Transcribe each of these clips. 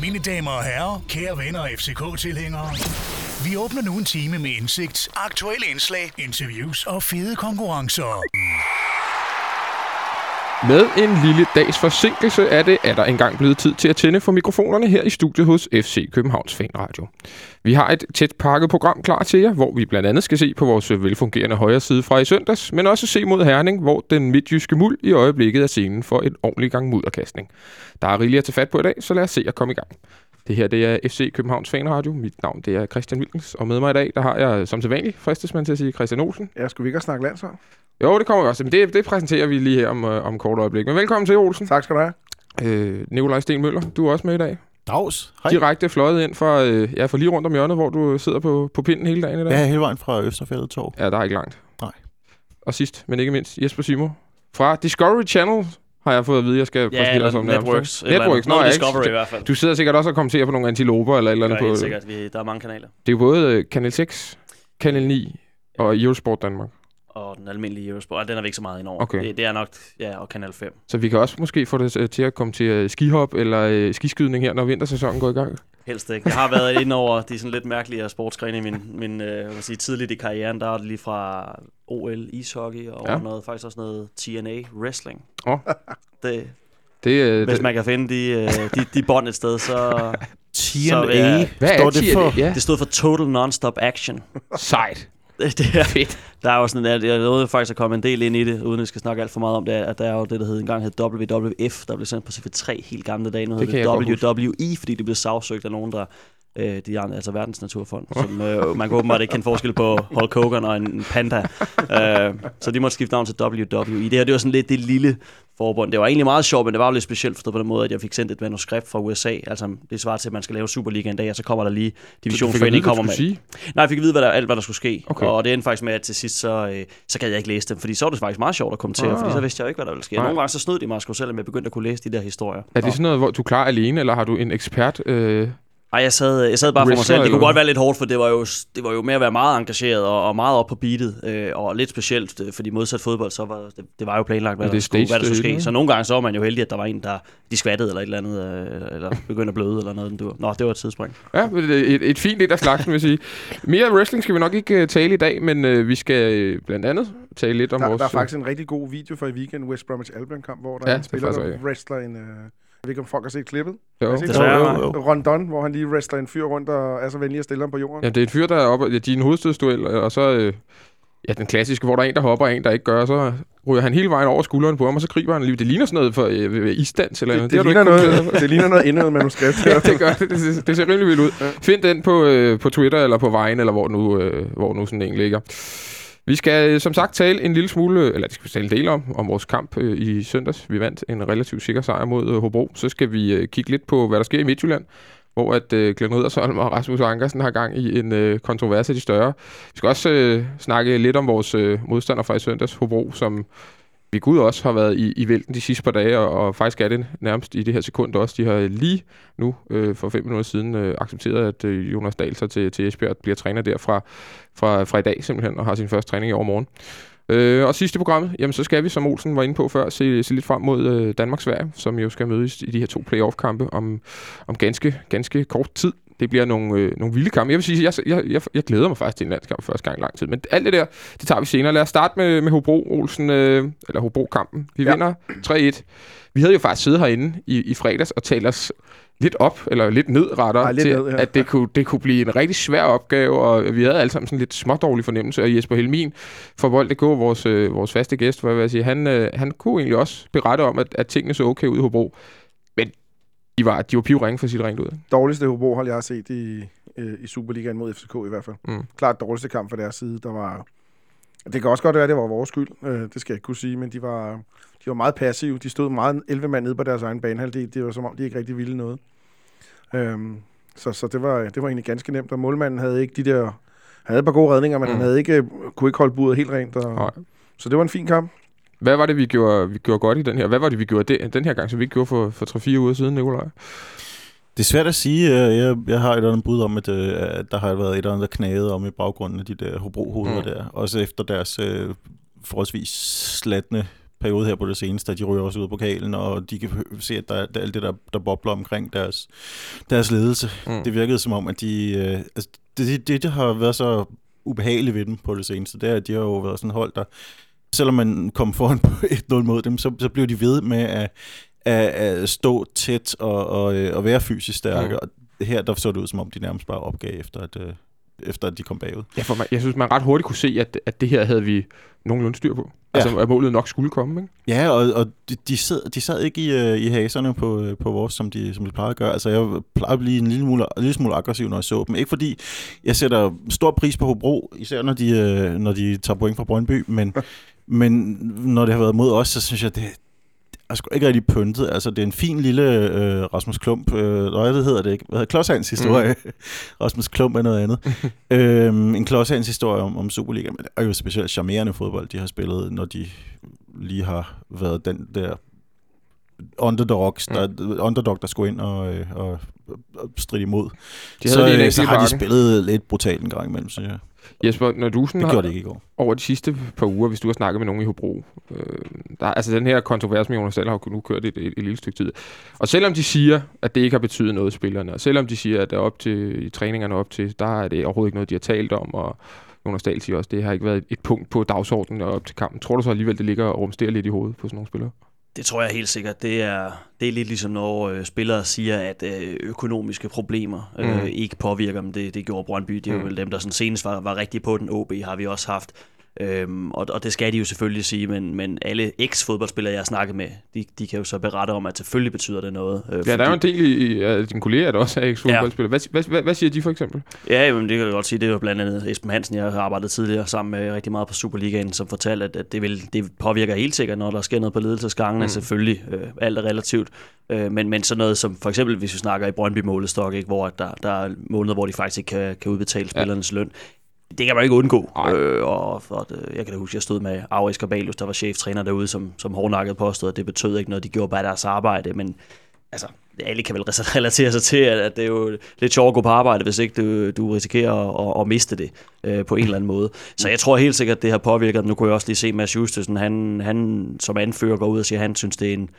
Mine damer og herrer, kære venner og FCK-tilhængere. Vi åbner nu en time med indsigt, aktuelle indslag, interviews og fede konkurrencer. Med en lille dags forsinkelse er det er der engang blevet tid til at tænde for mikrofonerne her i studiet hos FC Københavns Fanradio. Vi har et tæt pakket program klar til jer, hvor vi blandt andet skal se på vores velfungerende højre side fra i søndags, men også se mod Herning, hvor den midtjyske muld i øjeblikket er scenen for en ordentlig gang mudderkastning. Der er rigeligt at tage fat på i dag, så lad os se at komme i gang. Det her det er FC Københavns Fanradio. Mit navn det er Christian Wilkens, og med mig i dag der har jeg som sædvanligt, fristes man til at sige, Christian Olsen. Ja, skulle vi ikke have snakket landshold? Jo, det kommer vi også. Men det, det præsenterer vi lige her om, øh, om kort øjeblik. Men velkommen til, Olsen. Tak skal du have. Øh, Nikolaj Sten Møller, du er også med i dag. Dags. Hej. Direkte fløjet ind fra, øh, ja, fra lige rundt om hjørnet, hvor du sidder på, på pinden hele dagen i dag. Ja, hele vejen fra Østerfældet Torv. ja, der er ikke langt. Nej. Og sidst, men ikke mindst, Jesper Simo fra Discovery Channel har jeg fået at vide, jeg skal Ja, præsentere eller som nærmest. Networks. Networks, nå, Noget ja, Discovery ikke? i hvert fald. Du sidder sikkert også og kommenterer på nogle antiloper eller et eller Det andet på... helt sikkert. Vi, der er mange kanaler. Det er både øh, Kanal 6, Kanal 9 og Eurosport Danmark. Og den almindelige Eurosport, ah, den er vi ikke så meget ind over. Okay. Det, det, er nok, ja, og Kanal 5. Så vi kan også måske få det øh, til at komme til øh, skihop eller øh, skiskydning her, når vintersæsonen går i gang. Helst ikke. Jeg har været inde over de sådan lidt mærkelige sportsgrene i min, min øh, sige, tidligt i karrieren. Der er det lige fra OL ishockey og Ja. noget, faktisk også noget TNA wrestling. Åh. Det, Det, øh, hvis det, man kan finde de, øh, de, de bånd et sted, så... TNA. ja. hvad er står det for? TNA? Ja, Det stod for Total Non-Stop Action. sejt. Det, det er fedt. Der er jo sådan, at jeg nåede faktisk at komme en del ind i det, uden at skal snakke alt for meget om det, at der er jo det, der hed, engang hed WWF, der blev sendt på CV3 helt gamle dage. Nu Det hedder jeg det WWE, fordi det blev sagsøgt af nogen, der øh, de andre, altså Verdens Naturfond, som øh, man kan åbenbart ikke kende forskel på Hulk Hogan og en, panda. øh, så de måtte skifte navn til WWE. Det her, det var sådan lidt det lille forbund. Det var egentlig meget sjovt, men det var jo lidt specielt forstået på den måde, at jeg fik sendt et manuskript fra USA. Altså, det svarer til, at man skal lave Superliga en dag, og så kommer der lige Division du kommer med. sige. Nej, jeg fik at vide, hvad der, alt, hvad der skulle ske. Okay. Og det endte faktisk med, at til sidst, så, øh, så gad jeg ikke læse dem. Fordi så var det faktisk meget sjovt at kommentere, Ah. fordi så vidste jeg jo ikke, hvad der ville ske. Nej. Nogle gange så snød de mig selv, at jeg begyndte at kunne læse de der historier. Er det sådan noget, hvor du klarer alene, eller har du en ekspert? Øh, Ej, jeg sad, jeg sad bare for mig selv. Det kunne godt være lidt hårdt, for det var jo, det var jo med at være meget engageret og, og meget op på beatet. Øh, og lidt specielt, øh, fordi modsat fodbold, så var det, det var jo planlagt, hvad, Ja, det er der skulle, hvad der skulle ske. Så nogle gange så var man jo heldig, at der var en, der de skvattede eller et eller andet, øh, eller begyndte at bløde eller noget. dur. Nå, det var et tidsspring. Ja, er et, et fint et af slagsen, vil jeg sige. Mere wrestling skal vi nok ikke uh, tale i dag, men uh, vi skal blandt andet tale lidt om Der, vores... der er faktisk en rigtig god video fra i weekend, West Bromwich Albion kamp, hvor der Ja, er en er spiller, der wrestler en... Øh, ved ikke, om folk har set klippet. Jo. Har set Det det? jeg, jo, jo. Ron Dunn, hvor han lige wrestler en fyr rundt og er så venlig at stille ham på jorden. Ja, det er en fyr, der er oppe... Ja, de er en hovedstødsduel, og så... Øh, ja, den klassiske, hvor der er en, der hopper, og en, der ikke gør, så ryger han hele vejen over skulderen på ham, og så griber han lige. Det ligner sådan noget for øh, isdans eller det, noget. det, du ligner noget, det ligner noget indøvet manuskript. ja, det gør det. Det, ser- det ser rimelig vildt ud. Find den på, øh, på Twitter eller på Vine, eller hvor nu, øh, hvor nu sådan en ligger. Vi skal øh, som sagt tale en lille smule, eller det skal vi tale en del om, om vores kamp øh, i søndags. Vi vandt en relativt sikker sejr mod øh, Hobro. Så skal vi øh, kigge lidt på, hvad der sker i Midtjylland, hvor at øh, Glenn Riddersholm og Rasmus Ankersen har gang i en øh, kontrovers af de større. Vi skal også øh, snakke lidt om vores øh, modstander fra i søndags, Hobro, som vi Gud også har været i, i vælten de sidste par dage, og, og faktisk er det nærmest i det her sekund også. De har lige nu øh, for fem minutter siden øh, accepteret, at øh, Jonas Dahl så til, til Esbjerg bliver træner der fra, fra, fra i dag simpelthen, og har sin første træning i overmorgen. Øh, og sidst i programmet, jamen så skal vi, som Olsen var inde på før, se, se lidt frem mod øh, Danmark-Sverige, som jo skal mødes i de her to playoff-kampe om, om ganske, ganske kort tid. Det bliver nogle, øh, nogle vilde kampe. Jeg vil sige, jeg, jeg, jeg, jeg glæder mig faktisk til en landskamp første gang i lang tid. Men alt det der, det tager vi senere. Lad os starte med, med Hobro Olsen, øh, eller Hobro-kampen. Vi ja. Vinder 3-1. Vi havde jo faktisk siddet herinde i, i fredags og talt os lidt op, eller lidt ned rettere, til, ned, ja. at det kunne, det kunne blive en rigtig svær opgave, og vi havde alle sammen sådan lidt smådårlig fornemmelse, og Jesper Helmin fra Vold.dk, vores, øh, vores faste gæst, hvad vil jeg sige, han, øh, han kunne egentlig også berette om, at, at tingene så okay ud i Hobro, de var, de var pivringe for sit rent ud. Dårligste Hobro-hold, jeg har set i, øh, i Superligaen mod FCK i hvert fald. Mm. Klart dårligste kamp fra deres side. Der var, det kan også godt være, at det var vores skyld. Øh, det skal jeg ikke kunne sige, men de var, de var meget passive. De stod meget 11 mand nede på deres egen banehalvdel. Det var som om, de ikke rigtig ville noget. Øhm, så så det, var, det var egentlig ganske nemt. Og målmanden havde ikke de der... Han havde et par gode redninger, men Mm. han havde ikke, kunne ikke holde buret helt rent. Og, Nej. så det var en fin kamp. Hvad var det, vi gjorde, vi gjorde godt i den her? Hvad var det, vi gjorde den, den her gang, som vi ikke gjorde for, for 3-4 uger siden, Nikolaj? Det er svært at sige. Jeg, jeg har et eller andet bud om, at, øh, at der har været et eller andet, der knagede om i baggrunden af de der Hobro-hoveder Mm. der. Også efter deres øh, forholdsvis slatne periode her på det seneste, at de ryger også ud af pokalen, og de kan se, at der er alt det, der, der bobler omkring deres, deres ledelse. Mm. Det virkede som om, at de... Øh, altså, det, det, det har været så ubehageligt ved dem på det seneste, det er, at de har jo været sådan hold, der selvom man kom foran på 1-0 mod dem, så, så blev de ved med at, at, at stå tæt og, og, øh, og være fysisk stærke. Mm. Og her der så det ud, som om de nærmest bare opgav efter, at, øh, efter at de kom bagud. Ja, for man, jeg synes, man ret hurtigt kunne se, at, at det her havde vi nogenlunde styr på. Ja. Altså, at målet nok skulle komme, ikke? Ja, og, og de, de, sad, de sad ikke i, uh, i haserne på, på vores, som de, som de plejer at gøre. Altså, jeg plejer at blive en lille smule, en lille smule aggressiv, når jeg så dem. Ikke fordi jeg sætter stor pris på Hobro, især når de, når de tager point fra Brøndby, men, men når det har været mod os, så synes jeg, det, er sgu ikke rigtig pyntet. Altså, det er en fin lille øh, Rasmus Klump, øh, hvad det hedder det ikke? Hvad hedder Klodshans historie? Mm. Rasmus Klump er noget andet. øhm, en Klodshans historie om, om Superliga, men det er jo specielt charmerende fodbold, de har spillet, når de lige har været den der underdogs, der, mm. underdog, der skulle ind og, øh, og, og stride imod. De så, øh, så har de spillet lidt brutalt en gang imellem, synes jeg. Jesper, når du sådan det gjorde det ikke i går. over de sidste par uger, hvis du har snakket med nogen i Hobro, øh, der, altså den her kontrovers med Jonas Dahl har nu kørt et, et, et, lille stykke tid. Og selvom de siger, at det ikke har betydet noget spillerne, og selvom de siger, at det er op til, i træningerne op til, der er det overhovedet ikke noget, de har talt om, og Jonas Dahl siger også, at det har ikke været et punkt på dagsordenen op til kampen. Tror du så alligevel, det ligger og rumsterer lidt i hovedet på sådan nogle spillere? Det tror jeg helt sikkert. Det er, det er lidt ligesom, når øh, spillere siger, at øh, økonomiske problemer øh, mm. ikke påvirker dem. Det, det gjorde Brøndby. Det er mm. jo vel dem, der sådan senest var, var rigtig på den. OB har vi også haft. Øhm, og, og det skal de jo selvfølgelig sige, men, men alle eks-fodboldspillere, jeg har snakket med, de, de kan jo så berette om, at selvfølgelig betyder det noget. Øh, ja, fordi... der er jo en del i, af dine kolleger, der også er eks-fodboldspillere. Ja. Hvad, hvad, hvad, siger de for eksempel? Ja, jamen, det kan jeg godt sige. Det er jo blandt andet Esben Hansen, jeg har arbejdet tidligere sammen med rigtig meget på Superligaen, som fortalte, at, at det, vil, det påvirker helt sikkert, når der sker noget på ledelsesgangene. Mm. Selvfølgelig, øh, alt er relativt. Øh, men, men sådan noget som, for eksempel hvis vi snakker i Brøndby målestok, ikke, hvor der, der er måneder, hvor de faktisk ikke kan, kan udbetale spillernes ja. løn det kan man ikke undgå. Øh, og, og jeg kan da huske, at jeg stod med Auris Gabalius, der var cheftræner derude, som, som hårdnakket påstod, at det betød ikke noget, de gjorde bare deres arbejde, men altså, alle kan vel relatere sig til, at, det er jo lidt sjovt at gå på arbejde, hvis ikke du, du risikerer at, at, at miste det øh, på en eller anden måde. Så jeg tror helt sikkert, at det har påvirket. Nu kunne jeg også lige se Mads Justesen, han, han som anfører går ud og siger, at han synes, det er en,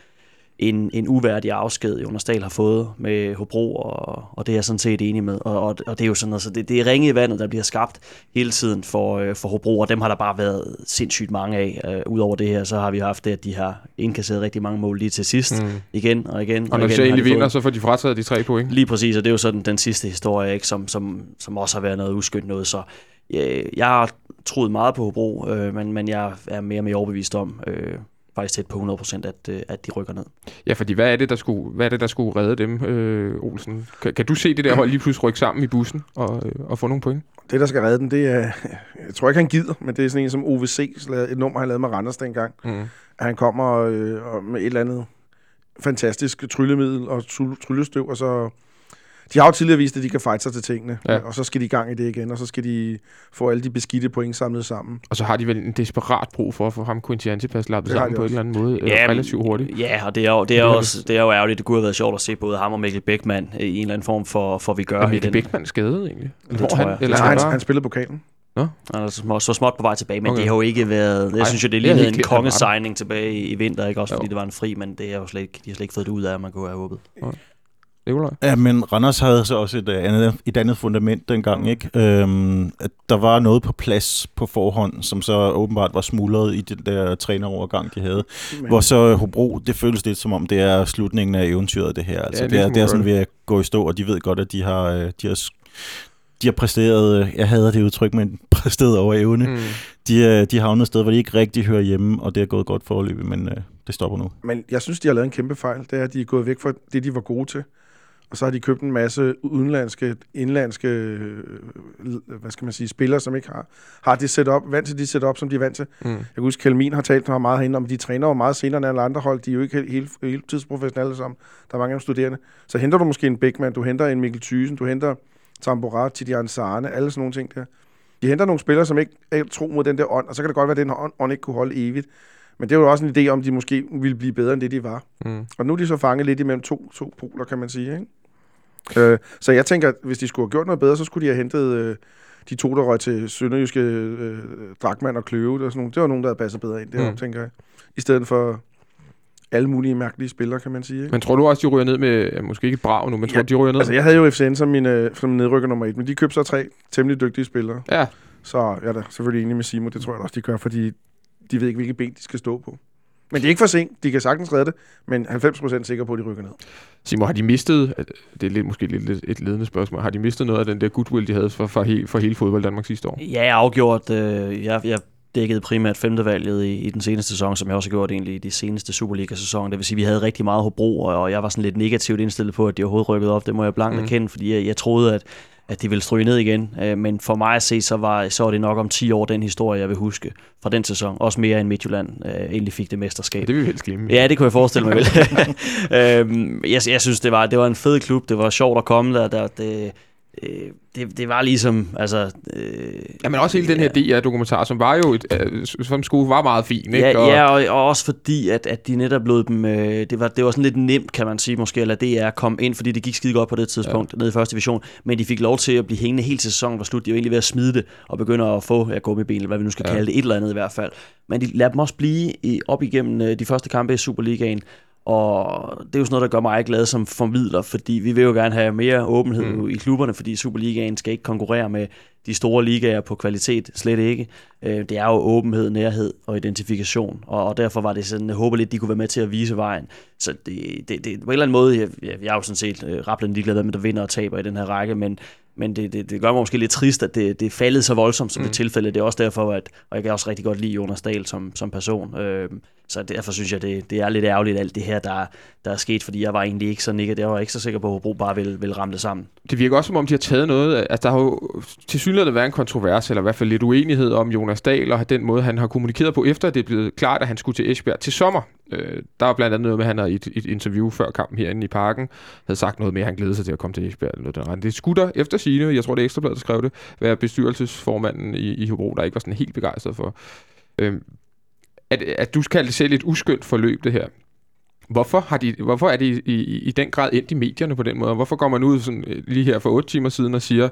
en, en uværdig afsked, Jonas Dahl har fået med Hobro, og, og det er jeg sådan set enig med. Og, og, og det er jo sådan, altså, det, det er ringe i vandet, der bliver skabt hele tiden for, øh, for Hobro, og dem har der bare været sindssygt mange af. Uh, Udover det her, så har vi haft det, at de har indkasseret rigtig mange mål lige til sidst, mm. igen og igen. Og, og når igen, de egentlig vinder, så får de frataget de tre point. Lige præcis, og det er jo sådan den sidste historie, ikke, som, som, som også har været noget uskyndt noget, så øh, jeg har troet meget på Hobro, øh, men, men jeg er mere og mere overbevist om, øh, faktisk tæt på 100%, at, øh, at de rykker ned. Ja, fordi hvad er det, der skulle, hvad er det, der skulle redde dem, øh, Olsen? Kan, kan du se det der hold lige pludselig rykke sammen i bussen og, øh, og få nogle point? Det, der skal redde den, det er... Jeg tror ikke, han gider, men det er sådan en som OVC, et nummer, han lavede med Randers dengang. Mm. At han kommer øh, med et eller andet fantastisk tryllemiddel og tryllestøv, og så de har jo tidligere vist, at de kan fight sig til tingene, ja. og så skal de i gang i det igen, og så skal de få alle de beskidte point samlet sammen. Og så har de vel en desperat brug for at få ham Quincy Antipas lappet sammen på en eller anden måde, ja, øh, relativt hurtigt. Ja, og det er jo, det er også, det er jo ærgerligt. Det kunne have været sjovt at se både ham og Mikkel Beckmann i en eller anden form for, for vi gør. Er Mikkel Beckmann skadet egentlig? Det tror han, jeg. Eller han, han, han spillede pokalen. Nå? Han er så, så småt på vej tilbage, men okay. det har jo ikke været... Jeg Ej, synes jo, det lignede en kongesigning tilbage i vinter, ikke også fordi jo. det var en fri, men det er jo slet ikke, de har slet ikke fået det ud af, at man kunne have håbet. Okay. Nikolaj? Ja, men Randers havde så også et øh, andet, et andet fundament dengang, mm. ikke? Øhm, at der var noget på plads på forhånd, som så åbenbart var smuldret i den der trænerovergang, de havde. Men... Hvor så Hobro, det føles lidt som om, det er slutningen af eventyret, det her. Altså, ja, det, er, det er sådan ved at gå i stå, og de ved godt, at de har, øh, de har de har præsteret, øh, jeg hader det udtryk, men præsteret over evne. Mm. De, de har havnet et sted, hvor de ikke rigtig hører hjemme, og det er gået godt forløb, men øh, det stopper nu. Men jeg synes, de har lavet en kæmpe fejl. Det er, at de er gået væk fra det, de var gode til. Og så har de købt en masse udenlandske, indlandske, øh, hvad skal man sige, spillere, som ikke har, har det setup, vant til de setup, som de er vant til. Mm. Jeg kan huske, Kelmin har talt meget herinde om, de træner jo meget senere end alle andre hold. De er jo ikke helt, helt, helt tidsprofessionelle sammen. Der er mange af dem studerende. Så henter du måske en Beckmann, du henter en Mikkel Thysen, du henter Tamborat, Tidiane Sarne, alle sådan nogle ting der. De henter nogle spillere, som ikke er tro mod den der ånd, og så kan det godt være, at den ånd ikke kunne holde evigt. Men det er jo også en idé om, de måske ville blive bedre end det, de var. Mm. Og nu er de så fanget lidt imellem to, to poler, kan man sige. Ikke? Øh, så jeg tænker, at hvis de skulle have gjort noget bedre, så skulle de have hentet... Øh, de to, der røg til Sønderjyske øh, Drakman og Kløve, og sådan nogle, det var nogen, der havde passet bedre ind deroppe, Mm. tænker jeg. I stedet for alle mulige mærkelige spillere, kan man sige. Ikke? Men tror du også, de ryger ned med, ja, måske ikke et brag nu, men tror Ja, de ryger ned? Altså, jeg havde jo FCN som min, øh, som min nedrykker nummer et, men de købte så tre temmelig dygtige spillere. Ja, Så jeg er da selvfølgelig enig med Simo, det tror jeg også, de gør, fordi de ved ikke, hvilke ben de skal stå på. Men det er ikke for sent. De kan sagtens redde det, men 90% sikker på, at de rykker ned. Simon, har de mistet, det er lidt, måske lidt, lidt et ledende spørgsmål, har de mistet noget af den der goodwill, de havde for, for, he, for hele fodbold Danmark sidste år? Ja, afgjort. Øh, jeg, jeg dækkede primært femtevalget i, i den seneste sæson, som jeg også har gjort egentlig i de seneste Superliga-sæsoner. Det vil sige, at vi havde rigtig meget Hobro, og, og jeg var sådan lidt negativt indstillet på, at de overhovedet rykkede op. Det må jeg blankt Mm. mm. erkende, fordi jeg, jeg troede, at, at de ville stryge ned igen. Øh, men for mig at se, så var, så var det nok om 10 år den historie, jeg vil huske fra den sæson. Også mere end Midtjylland øh, egentlig fik det mesterskab. Det vil vi helst glemme. Ja, det kunne jeg forestille mig vel. øhm, jeg, jeg synes, det var, det var en fed klub. Det var sjovt at komme der. der det, øh, det, det var ligesom, altså... Øh, Ja, men også hele den her DR-dokumentar, som var jo et, øh, som skulle var meget fin, ikke? Ja, og, ja og, og også fordi, at, at de netop lod dem... Øh, det, var, det var sådan lidt nemt, kan man sige, måske, at lade DR komme ind, fordi det gik skide godt på det tidspunkt, ja. nede i første division. Men de fik lov til at blive hængende hele sæsonen var slut. De var egentlig ved at smide det, og begynde at få ja, gummiben, eller hvad vi nu skal Ja. ja. kalde det, et eller andet i hvert fald. Men de lader dem også blive i, op igennem øh, de første kampe i Superligaen. Og det er jo sådan noget, der gør mig glad som formidler, fordi vi vil jo gerne have mere åbenhed Mm. i klubberne, fordi Superligaen skal ikke konkurrere med de store ligaer på kvalitet, slet ikke. Øh, Det er jo åbenhed, nærhed og identifikation, og, derfor var det sådan, jeg håber lidt, de kunne være med til at vise vejen. Så det, det, det på en eller anden måde, jeg, jeg, jeg er jo sådan set øh, rappelende ligeglad med, der vinder og taber i den her række, men, men det, det, det gør mig måske lidt trist, at det, det faldet så voldsomt, som. Mm. det tilfælde. Det er også derfor, at, og jeg kan også rigtig godt lide Jonas Dahl som, som person. Øh, så derfor synes jeg, det, det er lidt ærgerligt, alt det her, der, der er sket, fordi jeg var egentlig ikke så nikket. Jeg var ikke så sikker på, at Hobro bare ville, ville ramme det sammen. Det virker også, som om de har taget noget... Altså, der har jo til synligheden været en kontrovers, eller i hvert fald lidt uenighed om Jonas Dahl, og den måde, han har kommunikeret på, efter det er blevet klart, at han skulle til Esbjerg til sommer. Øh, der var blandt andet noget med, at han havde i et, et interview før kampen herinde i parken, havde sagt noget med, at han glædede sig til at komme til Esbjerg. Eller noget. Det skulle der efter sine, jeg tror det er Ekstrabladet, der skrev det, være bestyrelsesformanden i, i Hobro, der ikke var sådan helt begejstret for. Øh, at, at du kaldte altså se selv et uskyndt forløb, det her. Hvorfor, har de, hvorfor er de i, i, i den grad ind i medierne på den måde? Hvorfor går man ud sådan, øh, lige her for otte timer siden og siger,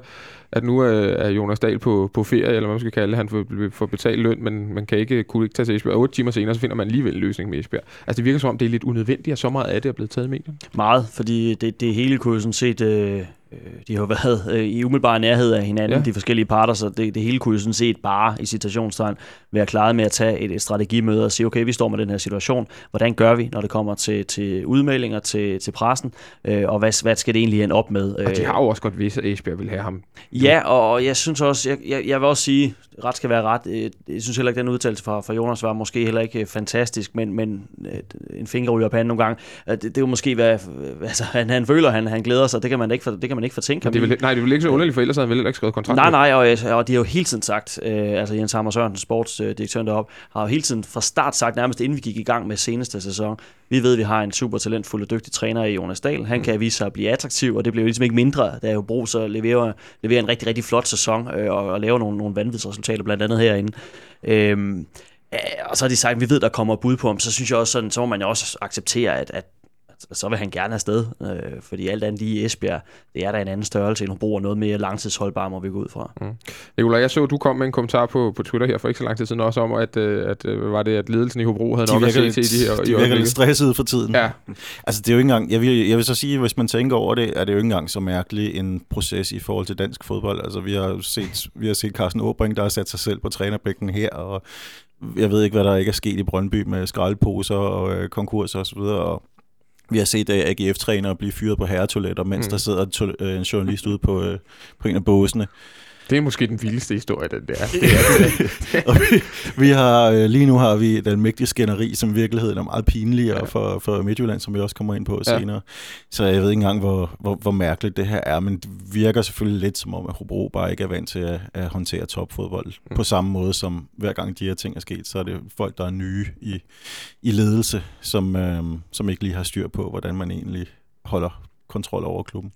at nu er, er Jonas Dahl på, på ferie, eller hvad man skal kalde det, han får, får betalt løn, men man kan ikke, kunne ikke tage til Esbjerg. Og otte timer senere, så finder man alligevel en løsning med Esbjerg. Altså det virker som om, det er lidt unødvendigt, at så meget af det er blevet taget i medierne. Meget, fordi det, det hele kunne jo sådan set... Øh, de har jo været øh, i umiddelbar nærhed af hinanden, Ja. ja. de forskellige parter, så det, det hele kunne jo sådan set bare, i citationstegn, være klaret med at tage et, et strategimøde og sige, okay, vi står med den her situation, hvordan gør vi, når det kommer til, til udmeldinger til, til pressen, øh, og hvad, hvad skal det egentlig ende op med? Og de Øh, har jo også godt vidst, at Esbjerg vil have ham. Ja, og, og jeg synes også, jeg, jeg, jeg vil også sige, ret skal være ret. øh, Jeg synes heller ikke, den udtalelse fra, fra Jonas var måske heller ikke øh, fantastisk, men, men øh, en finger ryger på handen nogle gange. Det, det er jo måske, hvad altså, han, han føler, han, han glæder sig. Det kan man ikke, for, det kan man ikke fortænke det vel, nej, det vel ikke så underligt, for ellers havde han vel ikke skrevet kontrakt. Nej, nej, og, og de har jo hele tiden sagt, øh, altså Jens Hammer Sørensen, sportsdirektøren deroppe, har jo hele tiden fra start sagt, nærmest inden vi gik i gang med seneste sæson, vi ved, at vi har en super talentfuld og dygtig træner i Jonas Dahl. Han kan vise sig at blive attraktiv, og det bliver jo ligesom ikke mindre, da jo brug så leverer, leverer en rigtig, rigtig flot sæson øh, og, og laver nogle, nogle vanvidsresultater, blandt andet herinde. Øhm, øh, og så har de sagt, at vi ved, der kommer bud på ham, så synes jeg også sådan, så må man jo også acceptere, at, at at så vil han gerne afsted, øh, fordi alt andet lige i Esbjerg, det er der en anden størrelse end Hobro, og noget mere langtidsholdbar, må vi gå ud fra. Nicolaj, jeg så, du kom med en kommentar på, på Twitter her for ikke så lang tid siden også om, at, øh, at øh, var det, at ledelsen i Hobro havde De nok at se til i de her i de virker lidt stressede for tiden. Ja, Altså, det er jo ikke engang, jeg vil, jeg vil så sige, hvis man tænker over det, er det jo ikke engang så mærkelig en proces i forhold til dansk fodbold. Altså, vi har jo set, vi har set Carsten Åbring, der har sat sig selv på trænerbækken her, og jeg ved ikke, hvad der ikke er sket i Brøndby med skraldposer og øh, konkurser osv., og vi har set uh, AGF-trænere blive fyret på herretoiletter, mens Mm. der sidder to- øh, en journalist ude på, øh, på en af båsene. Det er måske den vildeste historie, den der. og vi, vi har, øh, lige nu har vi den mægtige skænderi, som i virkeligheden er meget pinligere Ja. for, for Midtjylland, som vi også kommer ind på Ja. senere. Så jeg ved ikke engang, hvor, hvor, hvor mærkeligt det her er, men det virker selvfølgelig lidt som om, at Hobro bare ikke er vant til at, at håndtere topfodbold. Mm. På samme måde som hver gang de her ting er sket, så er det folk, der er nye i, i ledelse, som, øh, som ikke lige har styr på, hvordan man egentlig holder kontrol over klubben.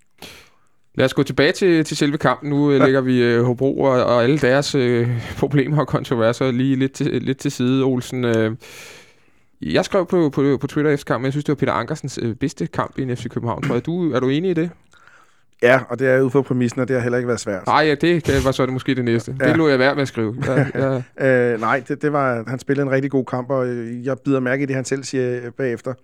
Lad os gå tilbage til, til selve kampen. Nu ja. lægger vi øh, Hobro og, og alle deres øh, problemer og kontroverser lige lidt til, lidt til side, Olsen. Øh, jeg skrev på, på, på Twitter efter kampen, jeg synes, det var Peter Ankersens øh, bedste kamp i en FC København. Jeg. Du, er du enig i det? Ja, og det er ude fra præmissen, og det har heller ikke været svært. Nej, ja, det, det var så det måske det næste. Ja. Det lå jeg værd med at skrive. Ja, ja. Øh, nej, det, det var, han spillede en rigtig god kamp, og øh, jeg bider mærke i det, han selv siger øh, bagefter.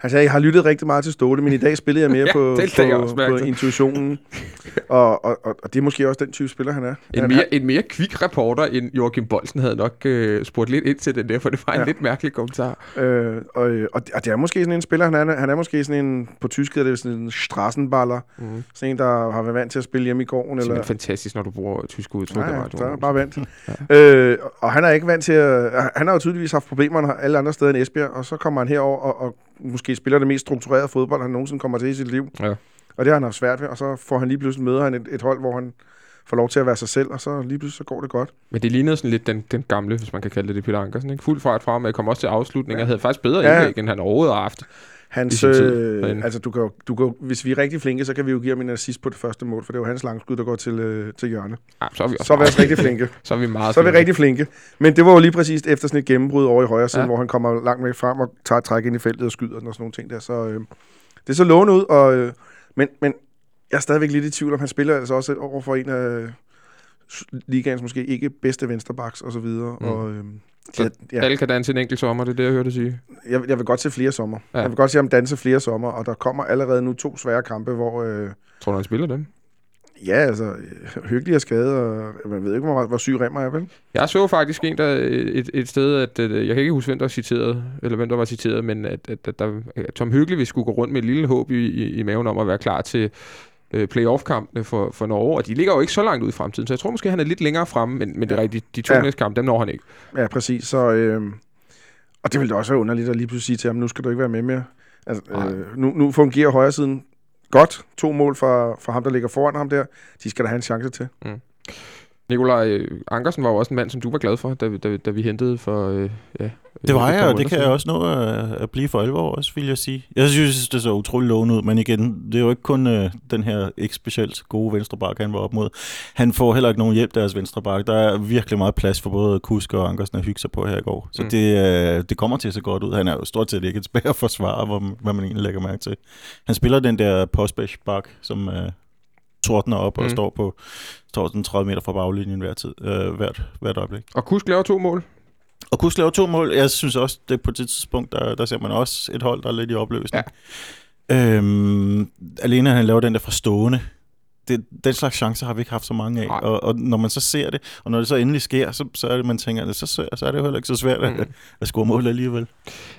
Han sagde, jeg har lyttet rigtig meget til Ståle, men i dag spillede jeg mere Ja, på, det på, også på intuitionen. og, og, og, og det er måske også den type spiller, han er. En, han, mere, en mere kvik reporter end Joachim Bolsen havde nok øh, spurgt lidt ind til den der, for det var en ja. Ja. lidt mærkelig kommentar. Øh, og, og, det- og det er måske sådan en spiller, han er, han er måske sådan en, på tysk hedder det sådan en strassenballer. Mm. Sådan en, der har været vant til at spille hjemme i gården. Det er Eller, fantastisk, når du bruger tysk udtryk. Nej, ja, så er bare vant. øh, og han er ikke vant til at... Han har jo tydeligvis haft problemer alle andre steder end Esbjerg, og så kommer han herover og, og måske spiller det mest strukturerede fodbold, han nogensinde kommer til i sit liv. Ja. Og det har han haft svært ved, og så får han lige pludselig møder han et, et hold, hvor han får lov til at være sig selv, og så lige pludselig så går det godt. Men det lignede sådan lidt den, den gamle, hvis man kan kalde det det, Peter Ankersen. Ikke? Fuld fart frem, og kom også til afslutning. Jeg havde faktisk bedre Ja. indlæg, end han overhovedet har haft. Hans, øh, altså du kan, jo- du kan, jo- hvis vi er rigtig flinke, så kan vi jo give ham en assist på det første mål, for det er jo hans langskud, der går til, øh, til hjørne. Ja, så er vi også Så er vi også rigtig flinke. så er vi meget Så er vi rigtig flinke. Men det var jo lige præcis efter sådan et gennembrud over i højre side, Ja. hvor han kommer langt væk frem og tager træk ind i feltet og skyder den og sådan nogle ting der. Så øh, det så lovende ud, og, øh, men, men jeg er stadigvæk lidt i tvivl om, han spiller altså også over for en af s- ligaens måske ikke bedste vensterbacks og så videre. Mm. Og, øh, Så ja, ja, Alle kan danse en enkelt sommer, det er det, jeg hørte sige. jeg, jeg vil godt se flere sommer. Ja. Jeg vil godt se ham danse flere sommer, og der kommer allerede nu to svære kampe, hvor... Øh, Tror du, han spiller dem? ja, altså, øh, hyggelig er skadet, og man ved ikke, hvor, hvor syg Remmer er, vel? Jeg så faktisk en, der et, et sted, at øh, jeg kan ikke huske, hvem der var citeret, eller hvem der var citeret, men at, at, at, der, at Tom Hyggelig skulle gå rundt med et lille håb i, i, i maven om at være klar til øh, playoff-kampene for, for Norge, og de ligger jo ikke så langt ud i fremtiden, så jeg tror måske, han er lidt længere fremme, men, men det er rigtigt, de to Ja. næste kampe, dem når han ikke. Ja, præcis. Så, øh, og det ville da også være underligt at lige pludselig sige til ham, nu skal du ikke være med mere. Altså, øh, nu, nu fungerer højre siden godt. To mål for, for ham, der ligger foran ham der. De skal da have en chance til. Nikolaj øh, Ankersen var jo også en mand, som du var glad for, da, vi- da, da vi hentede for... Øh, ja, Det var et jeg, og det kan jeg også nå at, at blive for alvor også, vil jeg sige. Jeg synes, det så utrolig lovende ud, men igen, det er jo ikke kun øh, den her ikke specielt gode venstreback, han var op mod. Han får heller ikke nogen hjælp, deres venstreback. Der er virkelig meget plads for både Kusk og Ankersen at hygge sig på her i går. Så Mm. det, øh, det kommer til at se godt ud. Han er jo stort set ikke tilbage at forsvare, hvad, hvad man egentlig lægger mærke til. Han spiller den der postback, som øh, tordner op mm. Og står på står den 30 meter fra baglinjen hver tid, øh, hvert, hvert øjeblik. Og Kusk laver to mål. Og Kusk laver to mål. Jeg synes også, det på det tidspunkt, der, der ser man også et hold, der er lidt i opløsning. Ja. Øhm, alene han laver den der fra stående. Det, den slags chancer har vi ikke haft så mange af. Nej. Og, og, når man så ser det, og når det så endelig sker, så, så er det, man tænker, så, så, så er det jo heller ikke så svært at, Mm. at score mål alligevel.